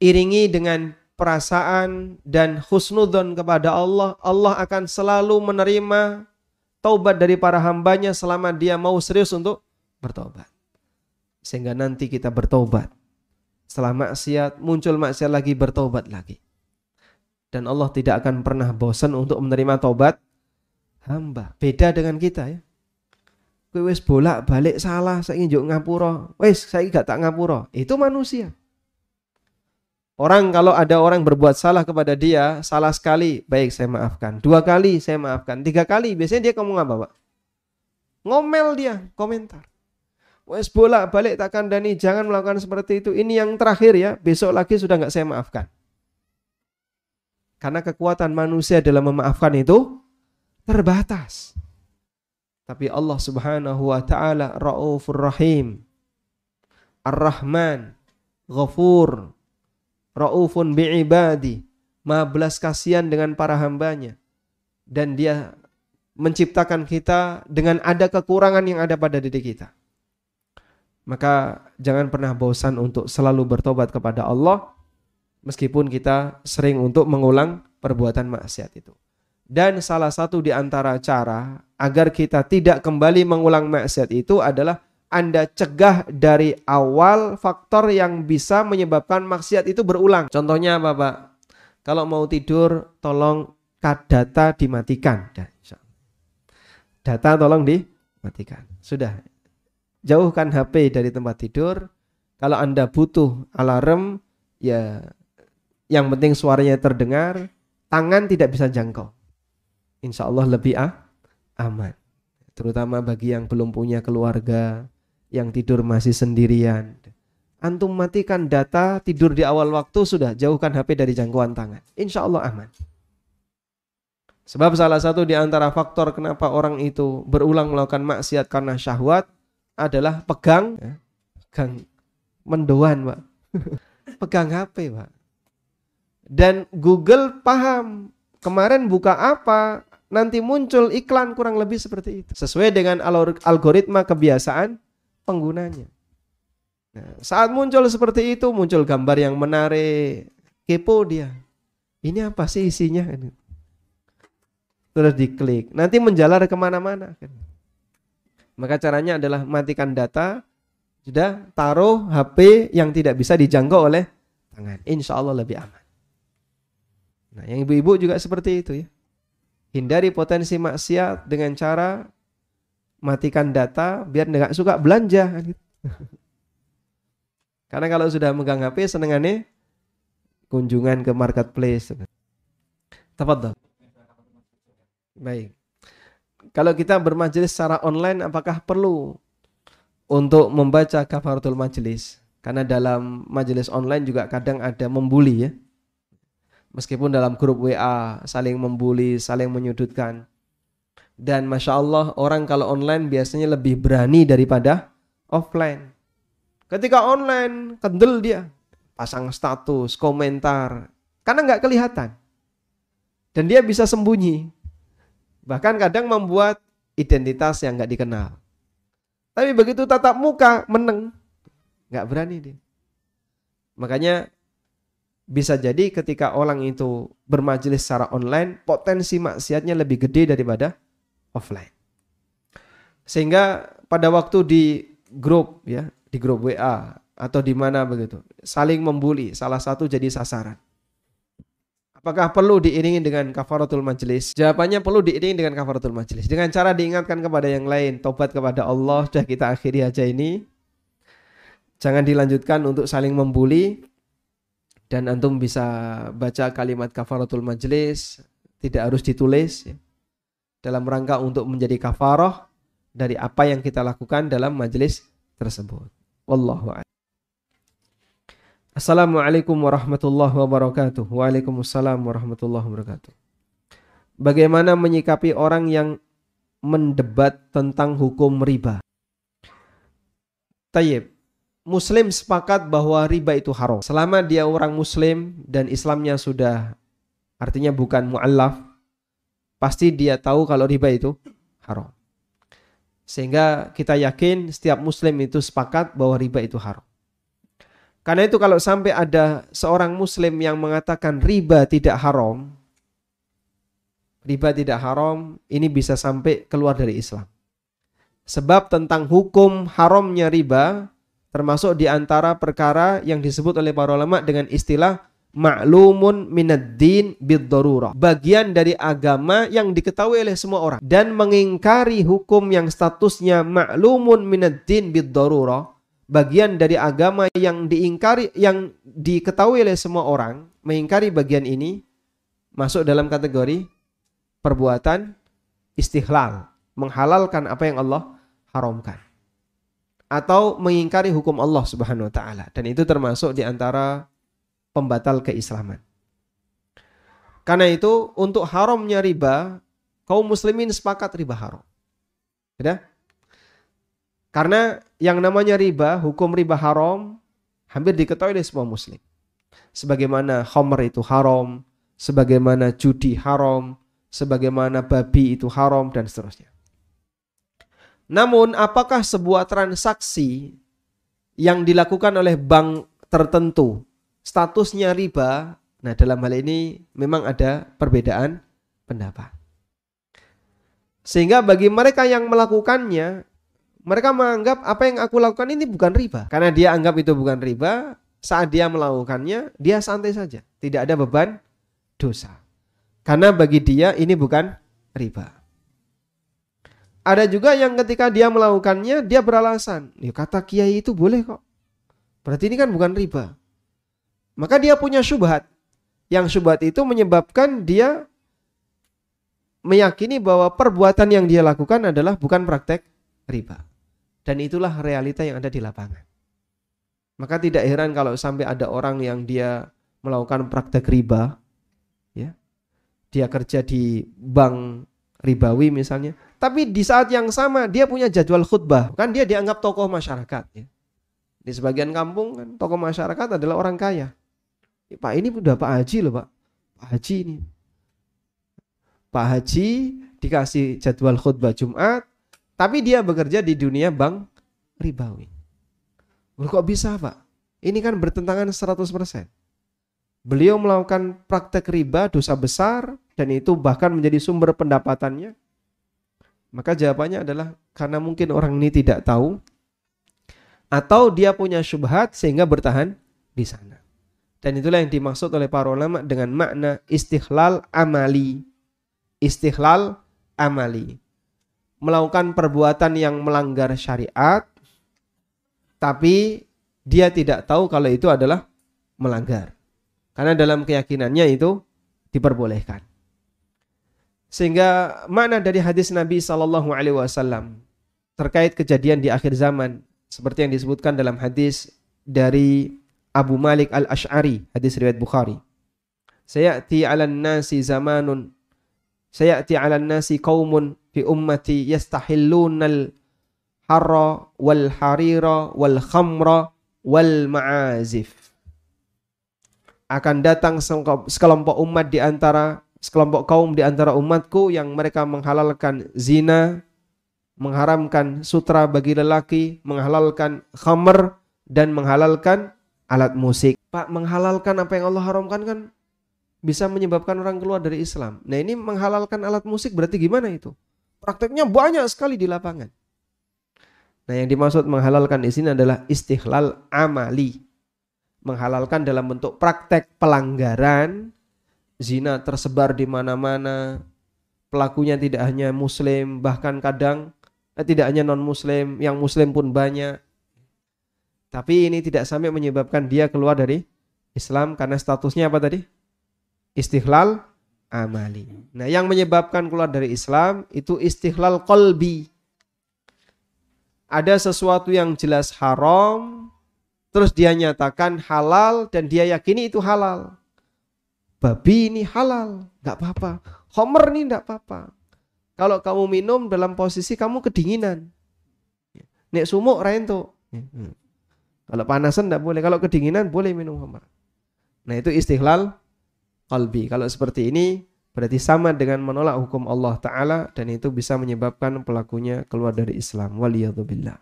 iringi dengan perasaan dan husnudon kepada Allah, Allah akan selalu menerima taubat dari para hambanya selama dia mau serius untuk bertobat. Sehingga nanti kita bertobat. Setelah maksiat, muncul maksiat lagi, bertobat lagi. Dan Allah tidak akan pernah bosan untuk menerima taubat hamba. Beda dengan kita ya. Kowe wis bolak balik salah, saya ingin ngapura. Wis, saya gak tak ngapura. Itu manusia. Orang kalau ada orang berbuat salah kepada dia, salah sekali, baik saya maafkan. Dua kali saya maafkan. Tiga kali, biasanya dia ngomong apa, Pak? Ngomel dia, komentar. Wes bolak balik tak kandani, jangan melakukan seperti itu. Ini yang terakhir ya, besok lagi sudah nggak saya maafkan. Karena kekuatan manusia dalam memaafkan itu terbatas. Tapi Allah Subhanahu wa taala Raufur Rahim. Ar-Rahman, Ghafur, Raufun bi'ibadi. Maha belas kasihan dengan para hambanya. Dan dia menciptakan kita dengan ada kekurangan yang ada pada diri kita. Maka jangan pernah bosan untuk selalu bertobat kepada Allah meskipun kita sering untuk mengulang perbuatan maksiat itu. Dan salah satu di antara cara agar kita tidak kembali mengulang maksiat itu adalah anda cegah dari awal faktor yang bisa menyebabkan maksiat itu berulang. Contohnya apa Pak? Kalau mau tidur tolong data dimatikan. Data tolong dimatikan. Sudah. Jauhkan HP dari tempat tidur. Kalau Anda butuh alarm ya yang penting suaranya terdengar, tangan tidak bisa jangkau insya Allah lebih ah, aman. Terutama bagi yang belum punya keluarga, yang tidur masih sendirian. Antum matikan data tidur di awal waktu sudah jauhkan HP dari jangkauan tangan. Insya Allah aman. Sebab salah satu di antara faktor kenapa orang itu berulang melakukan maksiat karena syahwat adalah pegang, ya, pegang mendoan, Pak. [LAUGHS] pegang HP, Pak. Dan Google paham kemarin buka apa, nanti muncul iklan kurang lebih seperti itu. Sesuai dengan algoritma kebiasaan penggunanya. Nah, saat muncul seperti itu, muncul gambar yang menarik, kepo dia. Ini apa sih isinya? Terus diklik, nanti menjalar ke mana-mana. Maka caranya adalah matikan data, sudah taruh HP yang tidak bisa dijangkau oleh tangan. Insya Allah lebih aman. Nah, yang ibu-ibu juga seperti itu ya. Hindari potensi maksiat dengan cara matikan data biar nggak suka belanja. Karena kalau sudah megang HP senengannya kunjungan ke marketplace. Tepat Baik. Kalau kita bermajelis secara online apakah perlu untuk membaca kafaratul majelis? Karena dalam majelis online juga kadang ada membuli ya. Meskipun dalam grup WA saling membuli, saling menyudutkan. Dan Masya Allah orang kalau online biasanya lebih berani daripada offline. Ketika online kendel dia. Pasang status, komentar. Karena nggak kelihatan. Dan dia bisa sembunyi. Bahkan kadang membuat identitas yang nggak dikenal. Tapi begitu tatap muka meneng. nggak berani dia. Makanya bisa jadi ketika orang itu bermajelis secara online, potensi maksiatnya lebih gede daripada offline. Sehingga pada waktu di grup ya, di grup WA atau di mana begitu, saling membuli, salah satu jadi sasaran. Apakah perlu diiringi dengan kafaratul majelis? Jawabannya perlu diiringi dengan kafaratul majelis. Dengan cara diingatkan kepada yang lain, tobat kepada Allah, sudah kita akhiri aja ini. Jangan dilanjutkan untuk saling membuli, dan antum bisa baca kalimat kafaratul majlis tidak harus ditulis ya, dalam rangka untuk menjadi kafarah dari apa yang kita lakukan dalam majlis tersebut. Wallahu a'lam. Assalamualaikum warahmatullahi wabarakatuh. Waalaikumsalam warahmatullahi wabarakatuh. Bagaimana menyikapi orang yang mendebat tentang hukum riba? Tayyib muslim sepakat bahwa riba itu haram. Selama dia orang muslim dan Islamnya sudah artinya bukan mu'allaf, pasti dia tahu kalau riba itu haram. Sehingga kita yakin setiap muslim itu sepakat bahwa riba itu haram. Karena itu kalau sampai ada seorang muslim yang mengatakan riba tidak haram, riba tidak haram, ini bisa sampai keluar dari Islam. Sebab tentang hukum haramnya riba termasuk di antara perkara yang disebut oleh para ulama dengan istilah ma'lumun minad din Bagian dari agama yang diketahui oleh semua orang dan mengingkari hukum yang statusnya ma'lumun minad din bagian dari agama yang diingkari yang diketahui oleh semua orang, mengingkari bagian ini masuk dalam kategori perbuatan istihlal, menghalalkan apa yang Allah haramkan. Atau mengingkari hukum Allah Subhanahu wa taala dan itu termasuk di antara pembatal keislaman. Karena itu untuk haramnya riba, kaum muslimin sepakat riba haram. Ya? Karena yang namanya riba, hukum riba haram hampir diketahui oleh semua muslim. Sebagaimana khamr itu haram, sebagaimana judi haram, sebagaimana babi itu haram dan seterusnya. Namun apakah sebuah transaksi yang dilakukan oleh bank tertentu statusnya riba, nah dalam hal ini memang ada perbedaan pendapat. Sehingga bagi mereka yang melakukannya, mereka menganggap apa yang aku lakukan ini bukan riba. Karena dia anggap itu bukan riba, saat dia melakukannya, dia santai saja. Tidak ada beban dosa. Karena bagi dia ini bukan riba. Ada juga yang ketika dia melakukannya, dia beralasan. Ya kata kiai itu boleh kok. Berarti ini kan bukan riba. Maka dia punya syubhat. Yang syubhat itu menyebabkan dia meyakini bahwa perbuatan yang dia lakukan adalah bukan praktek riba. Dan itulah realita yang ada di lapangan. Maka tidak heran kalau sampai ada orang yang dia melakukan praktek riba, ya, dia kerja di bank ribawi misalnya, tapi di saat yang sama dia punya jadwal khutbah, kan dia dianggap tokoh masyarakat. Ya. Di sebagian kampung kan tokoh masyarakat adalah orang kaya. Pak ini udah Pak Haji loh Pak. Pak Haji ini. Pak Haji dikasih jadwal khutbah Jumat, tapi dia bekerja di dunia bank ribawi. Loh, kok bisa Pak? Ini kan bertentangan 100%. Beliau melakukan praktek riba dosa besar dan itu bahkan menjadi sumber pendapatannya. Maka jawabannya adalah karena mungkin orang ini tidak tahu atau dia punya syubhat sehingga bertahan di sana. Dan itulah yang dimaksud oleh para ulama dengan makna istighlal amali. Istighlal amali. Melakukan perbuatan yang melanggar syariat, tapi dia tidak tahu kalau itu adalah melanggar. Karena dalam keyakinannya itu diperbolehkan. Sehingga makna dari hadis Nabi Shallallahu Alaihi Wasallam terkait kejadian di akhir zaman seperti yang disebutkan dalam hadis dari Abu Malik Al-Ash'ari, hadis riwayat Bukhari. Sayati 'alan nasi zamanun sayati 'alan nasi qaumun fi ummati yastahillunal harra wal harira wal khamra wal ma'azif. Akan datang sekelompok umat di antara sekelompok kaum di antara umatku yang mereka menghalalkan zina, mengharamkan sutra bagi lelaki, menghalalkan khamr dan menghalalkan alat musik. Pak, menghalalkan apa yang Allah haramkan kan bisa menyebabkan orang keluar dari Islam. Nah ini menghalalkan alat musik berarti gimana itu? Prakteknya banyak sekali di lapangan. Nah yang dimaksud menghalalkan di sini adalah istihlal amali. Menghalalkan dalam bentuk praktek pelanggaran. Zina tersebar di mana-mana. Pelakunya tidak hanya muslim, bahkan kadang eh, tidak hanya non-muslim, yang muslim pun banyak. Tapi ini tidak sampai menyebabkan dia keluar dari Islam karena statusnya apa tadi? Istihlal amali. Nah, yang menyebabkan keluar dari Islam itu istihlal kolbi. Ada sesuatu yang jelas haram, terus dia nyatakan halal dan dia yakini itu halal. Babi ini halal, nggak apa-apa. Homer ini nggak apa-apa. Kalau kamu minum dalam posisi kamu kedinginan. Nek sumuk rento. Hmm. Kalau panasan tidak boleh, kalau kedinginan boleh minum khamar. Nah itu istihlal qalbi. Kalau seperti ini berarti sama dengan menolak hukum Allah Ta'ala dan itu bisa menyebabkan pelakunya keluar dari Islam. Waliyadzubillah.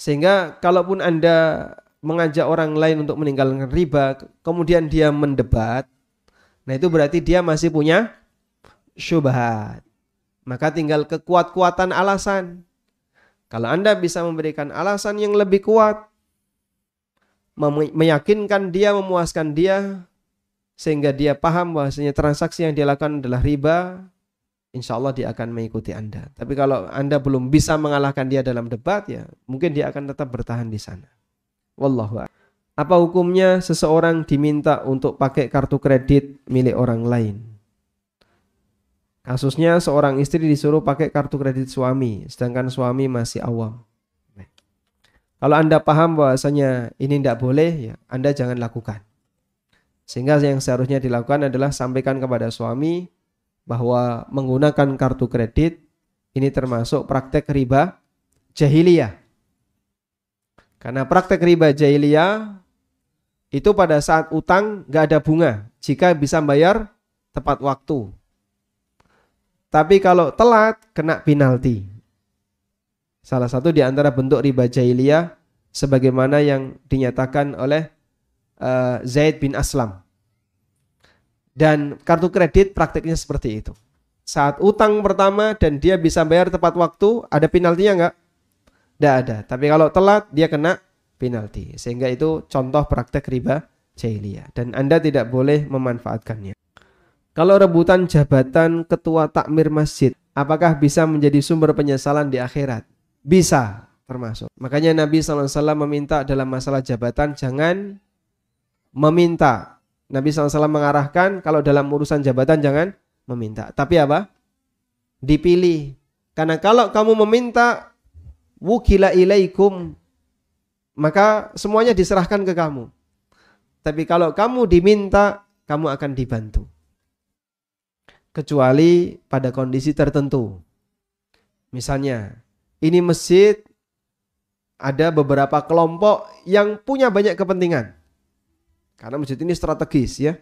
Sehingga kalaupun Anda mengajak orang lain untuk meninggalkan riba, kemudian dia mendebat, nah itu berarti dia masih punya syubhat. Maka tinggal kekuat-kuatan alasan. Kalau Anda bisa memberikan alasan yang lebih kuat, meyakinkan dia, memuaskan dia, sehingga dia paham bahwasanya transaksi yang dia lakukan adalah riba, insya Allah dia akan mengikuti Anda. Tapi kalau Anda belum bisa mengalahkan dia dalam debat, ya mungkin dia akan tetap bertahan di sana. Wallahu Apa hukumnya seseorang diminta untuk pakai kartu kredit milik orang lain? Kasusnya seorang istri disuruh pakai kartu kredit suami, sedangkan suami masih awam. Kalau Anda paham bahwasanya ini tidak boleh, ya Anda jangan lakukan. Sehingga yang seharusnya dilakukan adalah sampaikan kepada suami bahwa menggunakan kartu kredit ini termasuk praktek riba jahiliyah. Karena praktek riba jahiliyah itu pada saat utang nggak ada bunga jika bisa bayar tepat waktu. Tapi kalau telat kena penalti. Salah satu di antara bentuk riba jahiliyah sebagaimana yang dinyatakan oleh uh, Zaid bin Aslam. Dan kartu kredit praktiknya seperti itu. Saat utang pertama dan dia bisa bayar tepat waktu, ada penaltinya enggak? Tidak ada. Tapi kalau telat, dia kena penalti. Sehingga itu contoh praktek riba jahiliyah. Dan Anda tidak boleh memanfaatkannya. Kalau rebutan jabatan ketua takmir masjid, apakah bisa menjadi sumber penyesalan di akhirat? Bisa, termasuk. Makanya Nabi SAW meminta dalam masalah jabatan jangan meminta Nabi SAW mengarahkan kalau dalam urusan jabatan jangan meminta. Tapi apa? Dipilih. Karena kalau kamu meminta wukila ilaikum maka semuanya diserahkan ke kamu. Tapi kalau kamu diminta, kamu akan dibantu. Kecuali pada kondisi tertentu. Misalnya, ini masjid ada beberapa kelompok yang punya banyak kepentingan. Karena masjid ini strategis ya.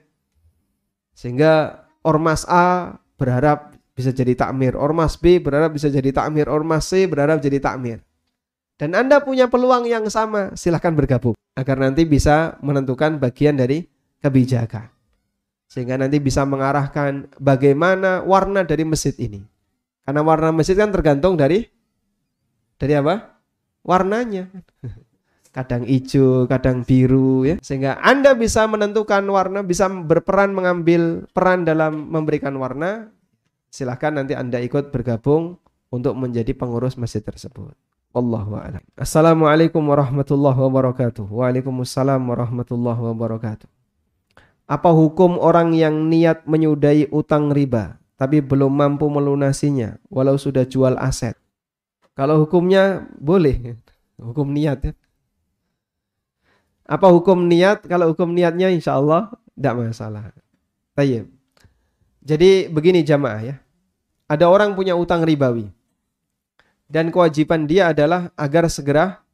Sehingga Ormas A berharap bisa jadi takmir, Ormas B berharap bisa jadi takmir, Ormas C berharap jadi takmir. Dan Anda punya peluang yang sama, silahkan bergabung. Agar nanti bisa menentukan bagian dari kebijakan. Sehingga nanti bisa mengarahkan bagaimana warna dari masjid ini. Karena warna masjid kan tergantung dari dari apa? Warnanya. [LAUGHS] kadang hijau, kadang biru ya. Sehingga Anda bisa menentukan warna, bisa berperan mengambil peran dalam memberikan warna. Silahkan nanti Anda ikut bergabung untuk menjadi pengurus masjid tersebut. Wallahu a'lam. Assalamualaikum warahmatullahi wabarakatuh. Waalaikumsalam warahmatullahi wabarakatuh. Apa hukum orang yang niat menyudahi utang riba tapi belum mampu melunasinya walau sudah jual aset? Kalau hukumnya boleh, hukum niat ya. Apa hukum niat? Kalau hukum niatnya insya Allah tidak masalah. Tayyib. Jadi begini jamaah ya. Ada orang punya utang ribawi. Dan kewajiban dia adalah agar segera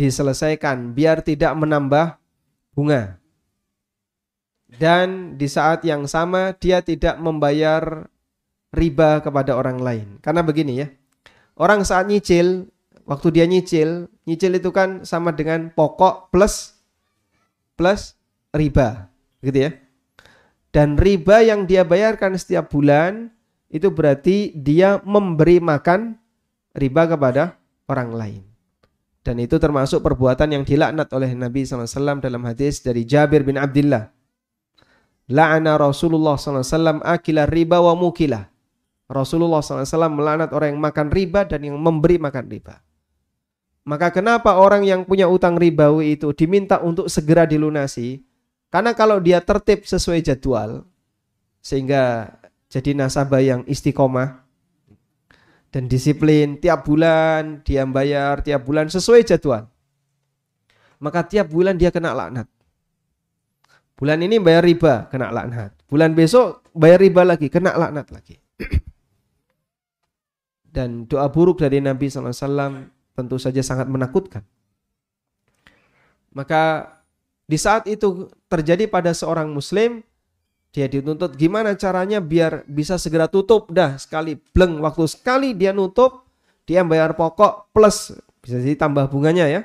diselesaikan biar tidak menambah bunga. Dan di saat yang sama dia tidak membayar riba kepada orang lain. Karena begini ya. Orang saat nyicil waktu dia nyicil, nyicil itu kan sama dengan pokok plus plus riba, gitu ya. Dan riba yang dia bayarkan setiap bulan itu berarti dia memberi makan riba kepada orang lain. Dan itu termasuk perbuatan yang dilaknat oleh Nabi SAW dalam hadis dari Jabir bin Abdullah. La'ana Rasulullah SAW akila riba wa mukila. Rasulullah SAW melaknat orang yang makan riba dan yang memberi makan riba. Maka kenapa orang yang punya utang ribawi itu diminta untuk segera dilunasi? Karena kalau dia tertib sesuai jadwal, sehingga jadi nasabah yang istiqomah dan disiplin, tiap bulan dia bayar, tiap bulan sesuai jadwal. Maka tiap bulan dia kena laknat. Bulan ini bayar riba, kena laknat. Bulan besok bayar riba lagi, kena laknat lagi. [CLEARS THROAT] Dan doa buruk dari Nabi SAW tentu saja sangat menakutkan. Maka di saat itu terjadi pada seorang muslim, dia dituntut gimana caranya biar bisa segera tutup dah sekali bleng waktu sekali dia nutup dia bayar pokok plus Bisa jadi tambah bunganya ya.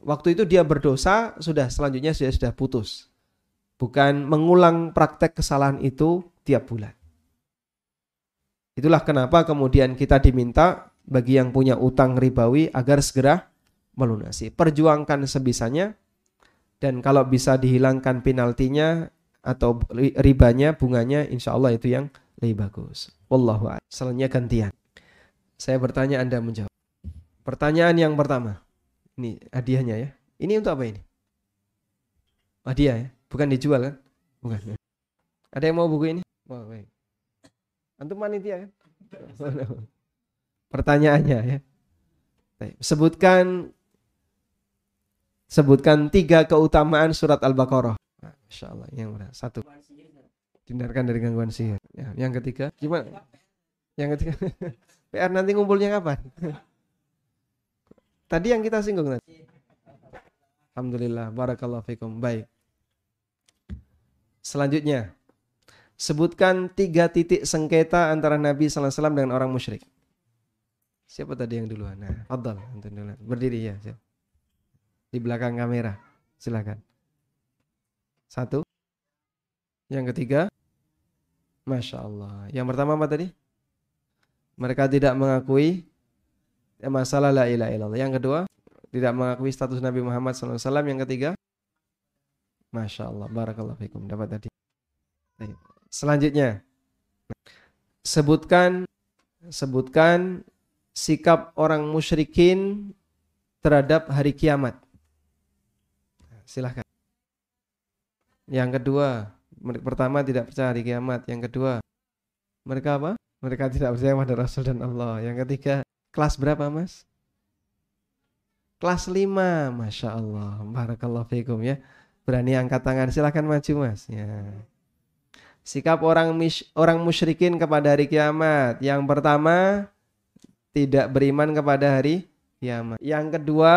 Waktu itu dia berdosa, sudah selanjutnya sudah sudah putus. Bukan mengulang praktek kesalahan itu tiap bulan. Itulah kenapa kemudian kita diminta bagi yang punya utang ribawi agar segera melunasi. Perjuangkan sebisanya dan kalau bisa dihilangkan penaltinya atau ribanya, bunganya, insya Allah itu yang lebih bagus. Wallahu. Selanjutnya gantian. Saya bertanya Anda menjawab. Pertanyaan yang pertama. Ini hadiahnya ya. Ini untuk apa ini? Hadiah ya? Bukan dijual kan? Bukan. Ada yang mau buku ini? Wah, baik. Antum panitia kan? Pertanyaannya ya. Sebutkan sebutkan tiga keutamaan surat Al-Baqarah. Masya Allah, yang mana? Satu. Hindarkan dari gangguan sihir. Ya, yang ketiga, gimana? Yang ketiga, [LAUGHS] PR nanti ngumpulnya kapan? [LAUGHS] Tadi yang kita singgung tadi. Alhamdulillah, barakallahu fikum. Baik. Selanjutnya, sebutkan tiga titik sengketa antara Nabi SAW dengan orang musyrik. Siapa tadi yang duluan? Nah, Fadal, berdiri ya. Di belakang kamera. Silakan. Satu. Yang ketiga. Masya Allah. Yang pertama apa tadi? Mereka tidak mengakui masalah la ilaha illallah. Yang kedua, tidak mengakui status Nabi Muhammad SAW. Yang ketiga, Masya Allah. Barakallah fikum. Dapat tadi. Selanjutnya, sebutkan sebutkan sikap orang musyrikin terhadap hari kiamat. Silahkan. Yang kedua, pertama tidak percaya hari kiamat. Yang kedua, mereka apa? Mereka tidak percaya pada Rasul dan Allah. Yang ketiga, kelas berapa mas? Kelas 5, Masya Allah. Barakallahu fikum ya. Berani angkat tangan, silahkan maju mas. Ya. Sikap orang orang musyrikin kepada hari kiamat. Yang pertama, tidak beriman kepada hari kiamat. Yang kedua,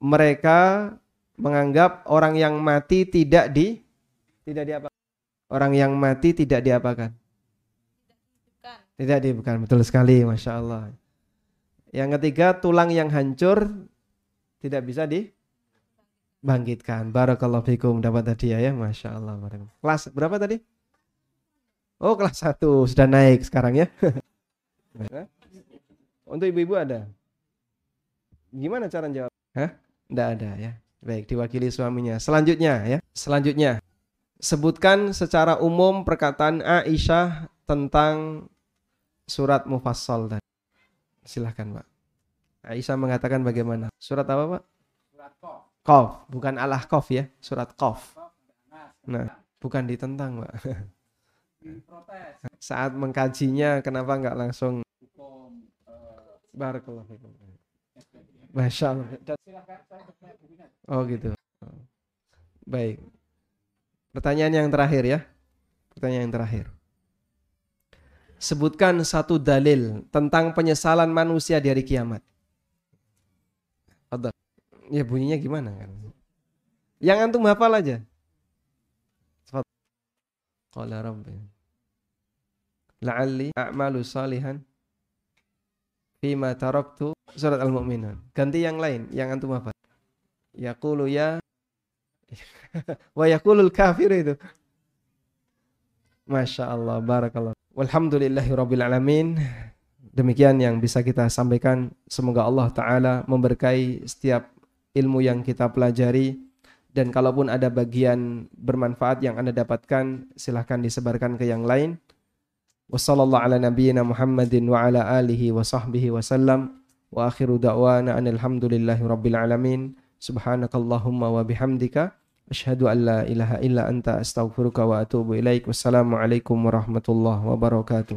mereka menganggap orang yang mati tidak di tidak diapa orang yang mati tidak diapakan tidak dibukan betul sekali masya Allah yang ketiga tulang yang hancur tidak bisa dibangkitkan barakallahu fikum dapat tadi ya masya Allah kelas berapa tadi oh kelas satu sudah naik sekarang ya [LAUGHS] untuk ibu-ibu ada gimana cara jawab Hah? Tidak ada ya Baik, diwakili suaminya. Selanjutnya ya. Selanjutnya, sebutkan secara umum perkataan Aisyah tentang surat Mufassal tadi. Silahkan, Pak. Aisyah mengatakan bagaimana? Surat apa, Pak? Surat Qaf. Qaf, bukan Allah Qaf ya, surat Qaf. Nah, bukan ditentang, Pak. [LAUGHS] Saat mengkajinya kenapa nggak langsung Barakallahu Masya Allah. Oh gitu. Baik. Pertanyaan yang terakhir ya. Pertanyaan yang terakhir. Sebutkan satu dalil tentang penyesalan manusia di hari kiamat. Ada. Ya bunyinya gimana kan? Yang antum hafal aja. Qala rabbi. La'alli a'malu salihan fima taraktu surat Al-Mu'minun. Ganti yang lain, yang antum apa? Yaqulu ya [LAUGHS] wa yaqulul kafir itu. Masya Allah, barakallah. Walhamdulillahi rabbil alamin. Demikian yang bisa kita sampaikan. Semoga Allah Ta'ala memberkahi setiap ilmu yang kita pelajari. Dan kalaupun ada bagian bermanfaat yang Anda dapatkan, silahkan disebarkan ke yang lain. Ala nabiyyina Muhammadin wa ala alihi wa sahbihi wa sallam. Wa akhiru da'wana rabbil alamin. Subhanakallahumma wa bihamdika. An la ilaha illa anta astaghfiruka wa atubu ilaik. Wassalamualaikum warahmatullahi wabarakatuh.